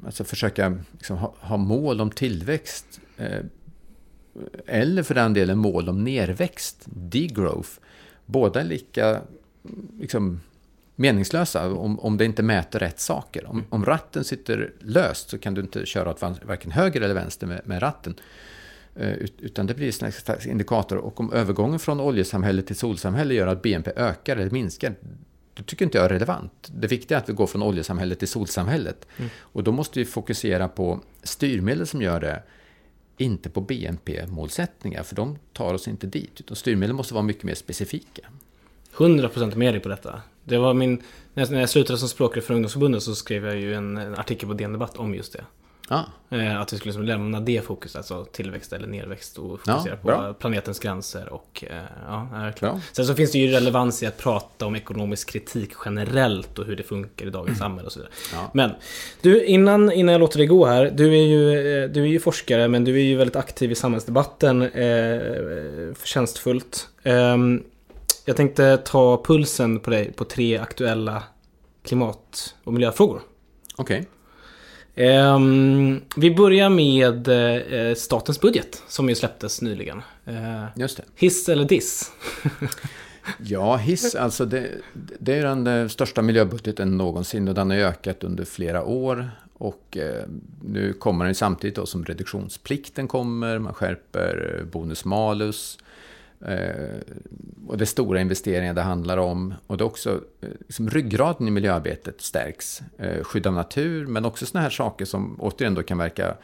alltså försöka liksom ha, ha, mål om tillväxt eh, eller för den delen mål om nerväxt, degrowth. Båda är lika liksom, meningslösa om, om det inte mäter rätt saker. Om, om ratten sitter löst så kan du inte köra åt varken höger eller vänster med, med ratten. Eh, utan det blir en slags indikator. Och om övergången från oljesamhälle till solsamhälle gör att BNP ökar eller minskar, det tycker inte jag är relevant. Det viktiga är att vi går från oljesamhället till solsamhället. Mm. Och då måste vi fokusera på styrmedel som gör det, inte på BNP-målsättningar, för de tar oss inte dit. Utan styrmedel måste vara mycket mer specifika. 100% med dig på detta. Det var min, när jag slutade som språkrör för ungdomsförbundet så skrev jag ju en, en artikel på DN Debatt om just det. Ah. Att vi skulle liksom lämna det fokus, alltså tillväxt eller nedväxt och fokusera ja, på planetens gränser och eh, ja, verkligen. Sen så finns det ju relevans i att prata om ekonomisk kritik generellt och hur det funkar i dagens mm. samhälle och så vidare. Ja. Men du, innan, innan jag låter dig gå här. Du är, ju, eh, du är ju forskare men du är ju väldigt aktiv i samhällsdebatten. Eh, förtjänstfullt. Eh, jag tänkte ta pulsen på dig på tre aktuella klimat och miljöfrågor. Okej. Okay. Um, vi börjar med uh, statens budget som ju släpptes nyligen. Uh, Just det. Hiss eller diss? (laughs) ja, hiss alltså. Det, det, är den eh, största miljöbudgeten någonsin och den har ökat under flera år. Och uh, nu kommer den samtidigt då som reduktionsplikten kommer, man skärper bonus-malus. Eh, och det är stora investeringar det handlar om. Och det är också eh, liksom ryggraden i miljöarbetet stärks. Eh, skydd av natur, men också sådana här saker som återigen då kan verka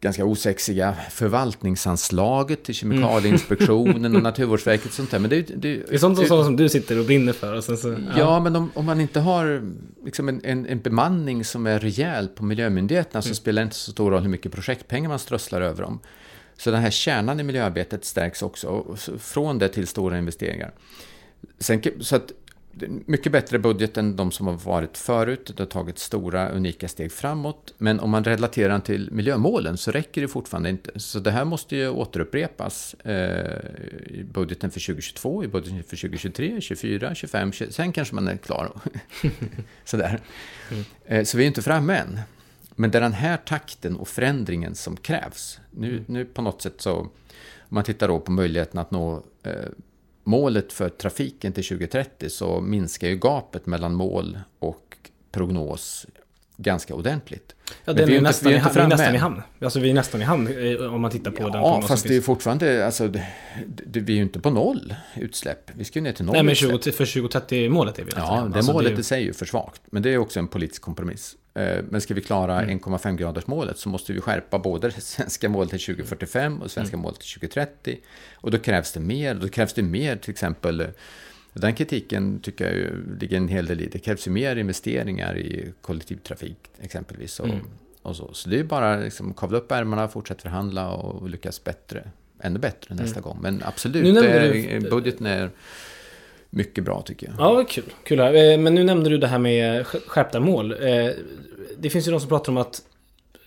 ganska osexiga förvaltningsanslaget till Kemikalieinspektionen och (laughs) Naturvårdsverket och sånt där. Men det, det, det är sånt som, som du sitter och brinner för. Och så, ja. ja. men om, om, man inte har liksom en, en, en, bemanning som är rejäl på miljömyndigheterna så mm. spelar det inte så stor roll hur mycket projektpengar man strösslar över dem. Så den här kärnan i miljöarbetet stärks också, från det till stora investeringar. Sen, så att, mycket bättre budget än de som har varit förut. Det har tagit stora, unika steg framåt. Men om man relaterar den till miljömålen så räcker det fortfarande inte. Så det här måste ju återupprepas eh, i budgeten för 2022, i budgeten för 2023, 2024, 2025, 20, sen kanske man är klar. (laughs) Sådär. Mm. Eh, så vi är inte framme än. Men det är den här takten och förändringen som krävs. Nu, Mm. nu på något sätt så, om man tittar då på möjligheten att nå eh, målet för trafiken till 2030 så minskar ju gapet mellan mål och prognos ganska ordentligt. Ja, den vi är, nästan, vi är vi är nästan i hamn. Alltså vi är nästan i hamn eh, om man tittar på den Ja, fast det är fortfarande, alltså, det, det, vi är ju inte på noll utsläpp. Vi ska ju ner till noll Nej, men utsläpp. 20, för 2030-målet är vi nästan i Ja, det Alltså, målet är- i sig är ju för svagt. Men det är också en politisk kompromiss. Eh, Men ska vi klara Mm. 1,5 graders målet så måste vi skärpa både det svenska målet till 2045 och Mm. svenska målet till 2030. Och då krävs det mer. Då krävs det mer till exempel den kritiken tycker jag ju ligger en hel del i. Det krävs ju mer investeringar i kollektivtrafik exempelvis. Och, Mm. och så. så det är bara liksom kavla upp ärmarna, fortsätta förhandla och lyckas bättre. Ännu bättre nästa gång. Men absolut, det, du- budgeten är mycket bra tycker jag. Ja, kul. kul här. Eh, Men nu nämnde du det här med sk- skärpta mål. Eh, Det finns ju de som pratar om att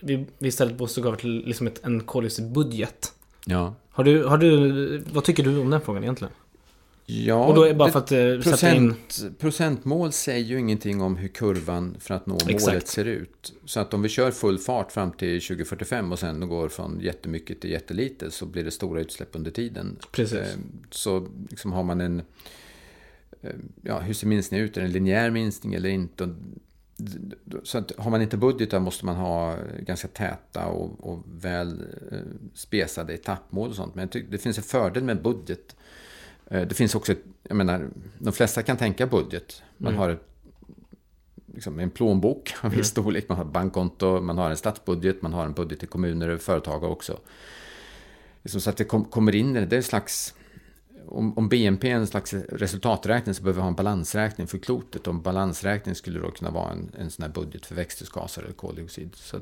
vi vi istället måste gå över till liksom ett, en koldioxidbudget. Ja. Har du, har du, vad tycker du om den frågan egentligen? Ja, Och då är bara för att eh, sätta in... procent, procentmål säger ju ingenting om hur kurvan för att nå Exakt. målet ser ut. Så att om vi kör full fart fram till 2045 och sen går från jättemycket till jättelite så blir det stora utsläpp under tiden. Precis. Eh, Så liksom har man en... eh, Ja, hur ser minskningen ut? Är det en linjär minskning eller inte? Och Så att har man inte budgetar måste man ha ganska täta och, och väl spesade etappmål och sånt. Men jag tycker det finns en fördel med budget. Eh, Det finns också, jag menar, de flesta kan tänka budget. Man har ett, liksom en plånbok av viss storlek, man har ett bankkonto, man har en statsbudget, man har en budget till kommuner och företag också. Liksom så att det kom, kommer in, det är en slags, om, om BNP är en slags resultaträkning så behöver vi ha en balansräkning för klotet. En balansräkning skulle då kunna vara en, en sån här budget för växthusgaser eller koldioxid. Så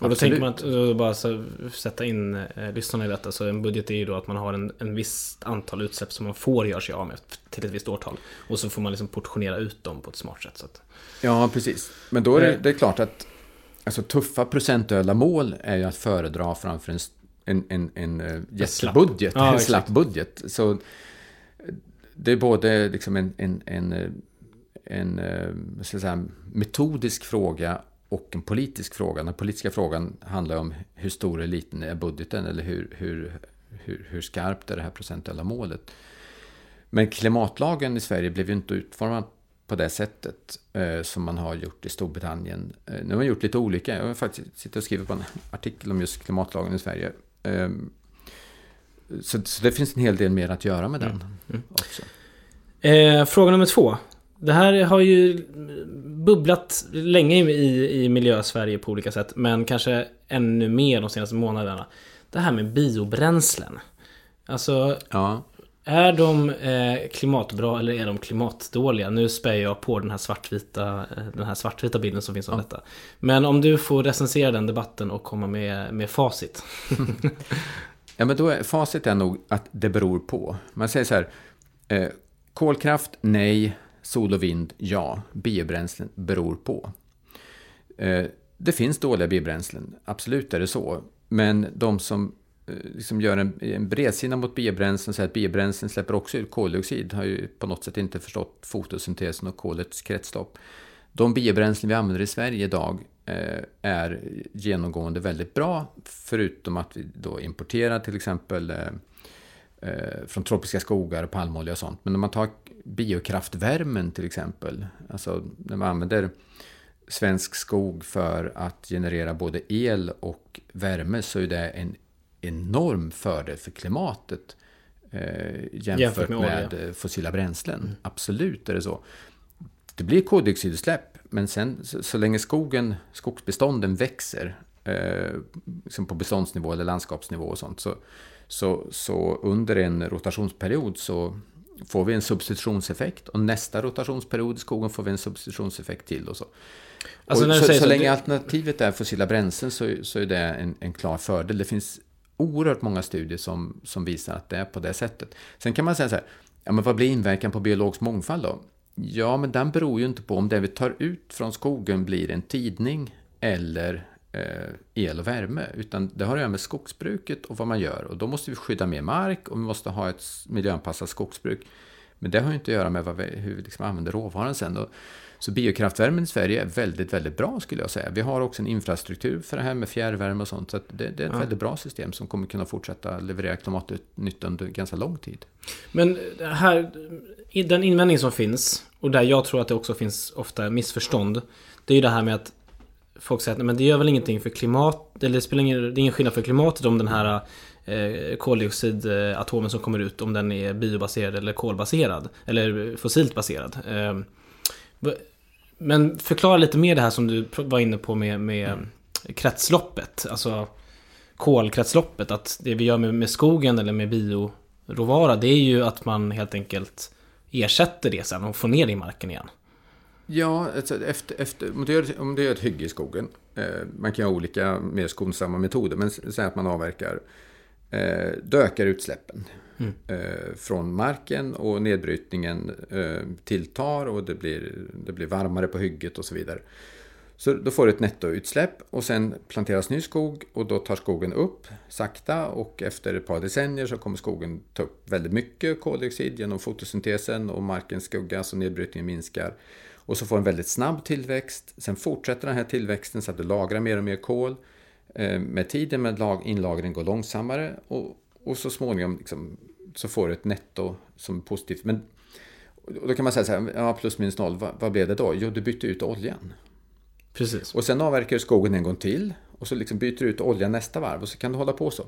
Och då absolut. tänker man att, eh, bara så, sätta in eh, lyssnarna i detta. Så en budget är ju då att man har en, en viss antal utsläpp som man får göra sig av med till ett visst årtal. Och så får man liksom portionera ut dem på ett smart sätt. Så att, Ja, precis. Men då är det, Eh. det är klart att alltså, tuffa procentuella mål är ju att föredra framför en, en, en, en, eh, slapp. jättebudget, Ja, en slapp budget. Så eh, det är både liksom en, en, en, en ska jag säga, metodisk fråga och en politisk fråga. Den politiska frågan handlar om hur stor eller liten är budgeten eller hur, hur, hur, hur skarpt är det här procentuella målet. Men klimatlagen i Sverige blev ju inte utformad på det sättet eh, som man har gjort i Storbritannien. Eh, nu har man gjort lite olika. Jag har faktiskt sitter och skriver på en artikel om just klimatlagen i Sverige. Eh, så, så det finns en hel del mer att göra med den också. Eh, fråga nummer två. Det här har ju bubblat länge i, i miljö-Sverige på olika sätt. Men kanske ännu mer de senaste månaderna. Det här med biobränslen. Alltså, Ja, är de eh, klimatbra eller är de klimatdåliga? Nu spär jag på den här svartvita, eh, den här svartvita bilden som finns av detta. Men om du får recensera den debatten och komma med, med facit. (laughs) Ja, men då är, facit är nog att det beror på. Man säger så här, eh, kolkraft, nej, sol och vind, ja, biobränslen beror på. Eh, det finns dåliga biobränslen, absolut är det så. Men de som eh, liksom gör en, en bredsida mot biobränslen, säger att biobränslen släpper också ut koldioxid, har ju på något sätt inte förstått fotosyntesen och kolets kretslopp. De biobränslen vi använder i Sverige idag eh, är genomgående väldigt bra, förutom att vi då importerar till exempel från tropiska skogar, palmolja och sånt. Men om man tar biokraftvärmen till exempel, alltså när man använder svensk skog för att generera både el och värme så är det en enorm fördel för klimatet eh, jämfört, Jämfört med med, eh, fossila bränslen. Absolut är det så. Det blir koldioxidutsläpp, men sen så, så länge skogen, skogsbestånden växer eh, liksom på beståndsnivå eller landskapsnivå och sånt så, så, så under en rotationsperiod så får vi en substitutionseffekt och nästa rotationsperiod i skogen får vi en substitutionseffekt till och så. Alltså, och du så, så så, länge det- alternativet är fossila bränslen så, så är det en, en klar fördel. Det finns oerhört många studier som, som visar att det är på det sättet. Sen kan man säga så här, ja men vad blir inverkan på biologisk mångfald då? Ja, men den beror ju inte på om det vi tar ut från skogen blir en tidning eller el och värme, utan det har att göra med skogsbruket och vad man gör. Och då måste vi skydda mer mark och vi måste ha ett miljöanpassat skogsbruk. Men det har ju inte att göra med vi, hur vi liksom använder råvaran sen. Och, så biokraftvärmen i Sverige är väldigt, väldigt bra skulle jag säga. Vi har också en infrastruktur för det här med fjärrvärme och sånt. Så det, det, är ett ja. väldigt bra system som kommer kunna fortsätta leverera klimatnytta under ganska lång tid. Men här, den invändning som finns, och där jag tror att det också finns ofta missförstånd. Det är ju det här med att folk säger att men det gör väl ingenting för klimat, eller det spelar ingen, det är ingen skillnad för klimatet om den här eh, koldioxidatomen som kommer ut, om den är biobaserad eller kolbaserad. Eller fossilt baserad. Eh, men förklara lite mer det här som du var inne på med, med mm. kretsloppet. Alltså kolkretsloppet. Att det vi gör med, med skogen eller med bioråvara det är ju att man helt enkelt ersätter det sen och får ner det i marken igen. Ja, alltså efter, efter, om, du gör, om du gör ett hygge i skogen. Eh, man kan ha olika mer skonsamma metoder. Men säg att man avverkar. Eh, då ökar utsläppen. Mm. Eh, från marken och nedbrytningen eh, tilltar och det blir, det blir varmare på hygget och så vidare. Så då får du ett nettoutsläpp och sen planteras ny skog och då tar skogen upp sakta och efter ett par decennier så kommer skogen ta upp väldigt mycket koldioxid genom fotosyntesen och marken skuggas och nedbrytningen minskar. Och så får en väldigt snabb tillväxt. Sen fortsätter den här tillväxten så att du lagrar mer och mer kol. Eh, med tiden med inlagringen går långsammare och, och så småningom liksom så får du ett netto som är positivt. Men då kan man säga så här, ja, plus minus noll, vad, vad blev det då? Jo, du bytte ut oljan. Precis. Och sen avverkar du skogen en gång till och så liksom byter du ut oljan nästa varv och så kan du hålla på så.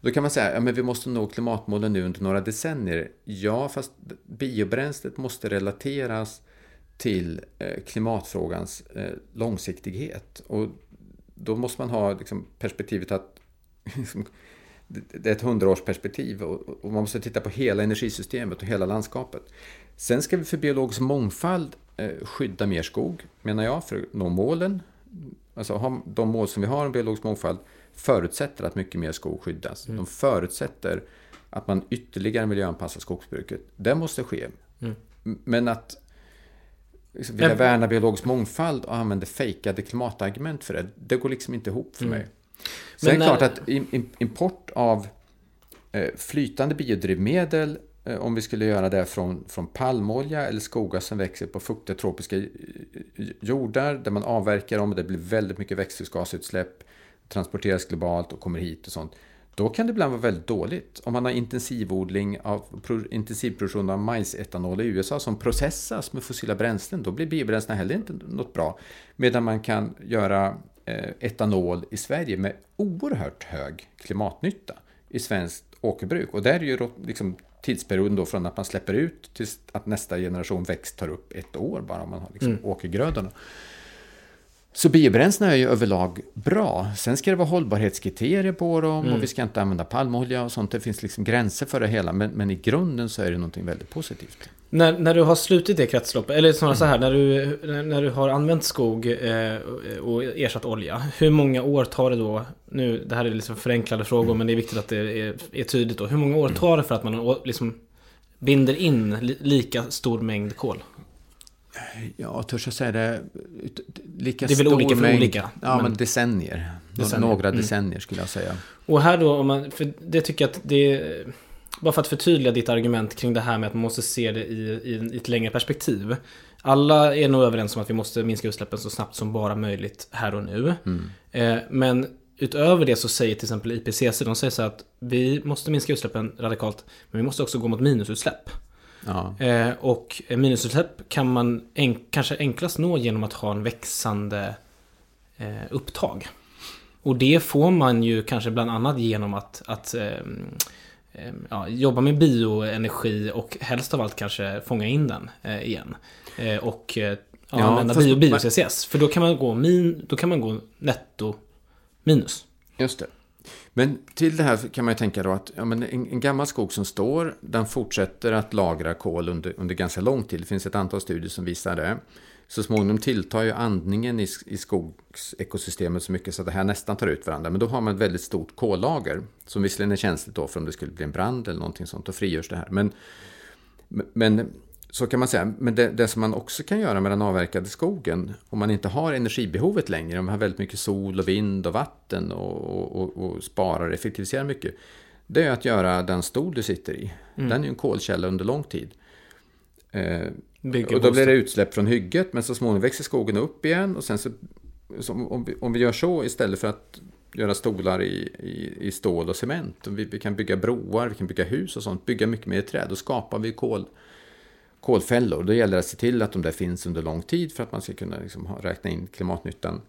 Då kan man säga, ja men vi måste nå klimatmålen nu under några decennier. Ja, fast biobränslet måste relateras till eh, klimatfrågans eh, långsiktighet. Och då måste man ha liksom, perspektivet att (laughs) liksom, det är ett hundraårsperspektiv och man måste titta på hela energisystemet och hela landskapet. Sen ska vi för biologisk mångfald eh, skydda mer skog, menar jag, för att nå målen. Alltså de mål som vi har om biologisk mångfald förutsätter att mycket mer skog skyddas. Mm. De förutsätter att man ytterligare miljöanpassar skogsbruket. Det måste ske. Mm. Men att liksom, vilja värna biologisk mångfald och använda fejkade klimatargument för det, det går liksom inte ihop för mm. mig. Sen är det klart att import av eh, flytande biodrivmedel, eh, om vi skulle göra det från, från palmolja eller skogar som växer på fuktiga tropiska jordar, där man avverkar dem och det blir väldigt mycket växthusgasutsläpp, transporteras globalt och kommer hit och sånt. Då kan det ibland vara väldigt dåligt. Om man har intensivodling av, intensivproduktion av majsetanol i USA som processas med fossila bränslen, då blir biobränslena heller inte något bra. Medan man kan göra Eh, etanol i Sverige med oerhört hög klimatnytta i svenskt åkerbruk. Och där är ju liksom tidsperioden då från att man släpper ut till att nästa generation växt tar upp ett år bara om man har liksom mm. åkergrödorna. Så biobränslena är ju överlag bra. Sen ska det vara hållbarhetskriterier på dem mm. och vi ska inte använda palmolja och sånt. Det finns liksom gränser för det hela. Men, men i grunden så är det någonting väldigt positivt. När, när du har slutit det kretsloppet, eller snarare mm. så här, när du, när du har använt skog eh, och ersatt olja. Hur många år tar det då, nu, det här är liksom förenklade frågor mm. men det är viktigt att det är, är tydligt då. Hur många år tar det för att man liksom binder in li, lika stor mängd kol? Ja, törs jag säga det? Lika det är väl olika för mängd, olika? Ja, men, men decennier. decennier. Några mm. decennier skulle jag säga. Och här då, om man, för det tycker jag att det... Bara för att förtydliga ditt argument kring det här med att man måste se det i, i, i ett längre perspektiv. Alla är nog överens om att vi måste minska utsläppen så snabbt som bara möjligt här och nu. Mm. Eh, men utöver det så säger till exempel IPCC, de säger så att vi måste minska utsläppen radikalt, men vi måste också gå mot minusutsläpp. Ja. Eh, och minusutsläpp kan man en, kanske enklast nå genom att ha en växande eh, upptag. Och det får man ju kanske bland annat genom att, att eh, eh ja, jobba med bioenergi och helst av allt kanske fånga in den eh, igen. Eh, och ja, ja, använda bio, bio-CCS. För då kan man gå, min, då kan man gå netto minus. Just det. Men till det här kan man ju tänka då att ja, men en, en, gammal skog som står, den fortsätter att lagra kol under, under ganska lång tid. Det finns ett antal studier som visar det. Så småningom tilltar ju andningen i, i skogsekosystemet så mycket så att det här nästan tar ut varandra. Men då har man ett väldigt stort kollager som visserligen är känsligt då för om det skulle bli en brand eller någonting sånt. Då frigörs det här. Men, men så kan man säga. Men det, det, som man också kan göra med den avverkade skogen, om man inte har energibehovet längre, om man har väldigt mycket sol och vind och vatten och, och, och sparar och effektiviserar mycket, det är att göra den stol du sitter i. Mm. Den är ju en kolkälla under lång tid. Eh, och då blir det utsläpp från hygget, men så småningom växer skogen upp igen. Och sen så, så om, vi, om vi gör så istället för att göra stolar i, i, i stål och cement. Och vi, vi kan bygga broar, vi kan bygga hus och sånt, bygga mycket mer i träd. Då skapar vi kol, kolfällor. Då gäller det att se till att de där finns under lång tid för att man ska kunna liksom räkna in klimatnyttan,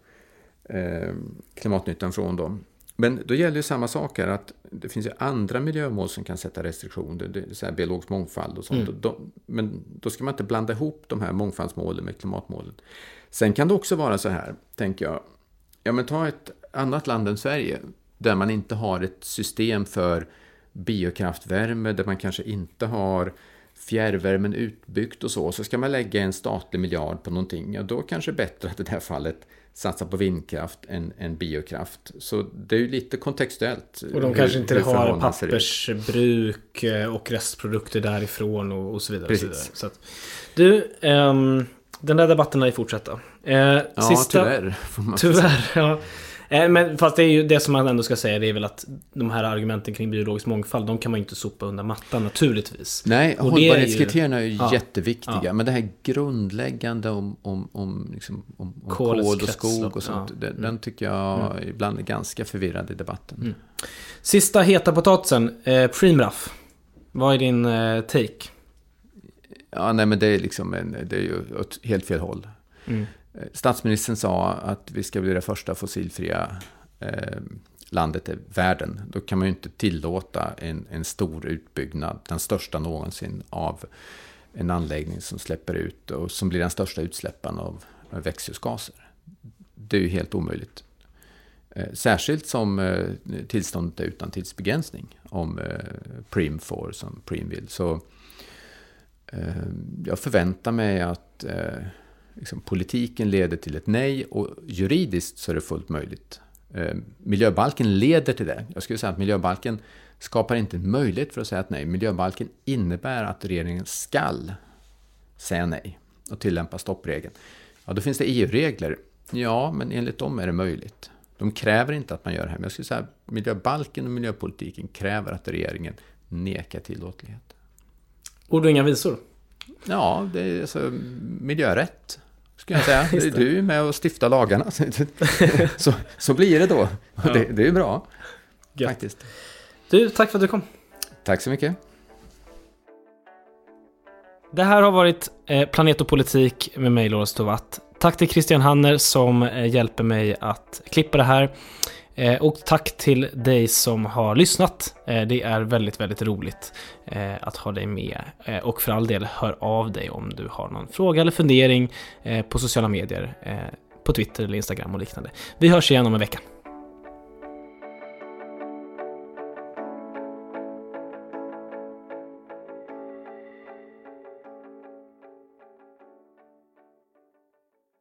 eh, klimatnyttan från dem. Men då gäller ju samma sak här, att det finns ju andra miljömål som kan sätta restriktioner, det så här biologisk mångfald och sånt. Mm. De, men då ska man inte blanda ihop de här mångfaldsmålen med klimatmålen. Sen kan det också vara så här, tänker jag, ja men ta ett annat land än Sverige, där man inte har ett system för biokraftvärme, där man kanske inte har fjärrvärmen utbyggt och så, så ska man lägga en statlig miljard på någonting, ja då kanske det är bättre att i det här fallet satsa på vindkraft än, än biokraft. Så det är ju lite kontextuellt. Och de hur- kanske inte har pappersbruk eh, och restprodukter därifrån och, och så vidare. Och så vidare. Precis. Så att, du, ehm, den där debatten lär ju fortsätta. Eh, Ja, sista, tyvärr. Tyvärr, ja. Eh, Men fast det är ju det som man ändå ska säga, det är väl att de här argumenten kring biologisk mångfald, de kan man ju inte sopa under mattan naturligtvis. Nej, Och det är ju- hållbarhetskriterierna är ju Ja. jätteviktiga. Ja. Men det här grundläggande om, om, om, liksom, om, om kol och skog och sånt. ja. Den, Mm. den tycker jag ibland är ganska förvirrad i debatten. Sista heta potatisen, eh, Preemraff. Vad är din eh, take? Ja, nej, men det är, liksom en, det är ju åt helt fel håll. Mm. Statsministern sa att vi ska bli det första fossilfria eh, landet i världen. Då kan man ju inte tillåta en, en stor utbyggnad, den största någonsin, av en anläggning som släpper ut och som blir den största utsläpparen av växthusgaser. Det är ju helt omöjligt. Eh, särskilt som eh, tillståndet är utan tidsbegränsning, om Prim Preem får som Preem vill. Så jag förväntar mig att liksom, politiken leder till ett nej och juridiskt så är det fullt möjligt. Eh, miljöbalken leder till det. Jag skulle säga att miljöbalken skapar inte en möjlighet för att säga att nej. Miljöbalken innebär att regeringen skall säga nej och tillämpa stoppregeln. Ja, då finns det EU-regler. Ja, men enligt dem är det möjligt. De kräver inte att man gör det här. Men jag skulle säga att miljöbalken och miljöpolitiken kräver att regeringen nekar tillåtlighet. Ord och inga visor. Ja, det är alltså miljörätt. Skulle jag säga. (laughs) Du är med och stiftar lagarna. (laughs) så, så blir det då. Och (laughs) det, det är bra. Gött. Faktiskt. Du, tack för att du kom. Tack så mycket. Det här har varit eh, Planet och politik med mig, Lorentz Tovatt. Tack till Christian Hanner som eh, hjälper mig att klippa det här. Eh, och tack till dig som har lyssnat. Eh, det är väldigt, väldigt roligt eh, att ha dig med. Och för all del, hör av dig om du har någon fråga eller fundering på sociala medier. På Twitter eller Instagram och liknande. Vi hörs igen om en vecka.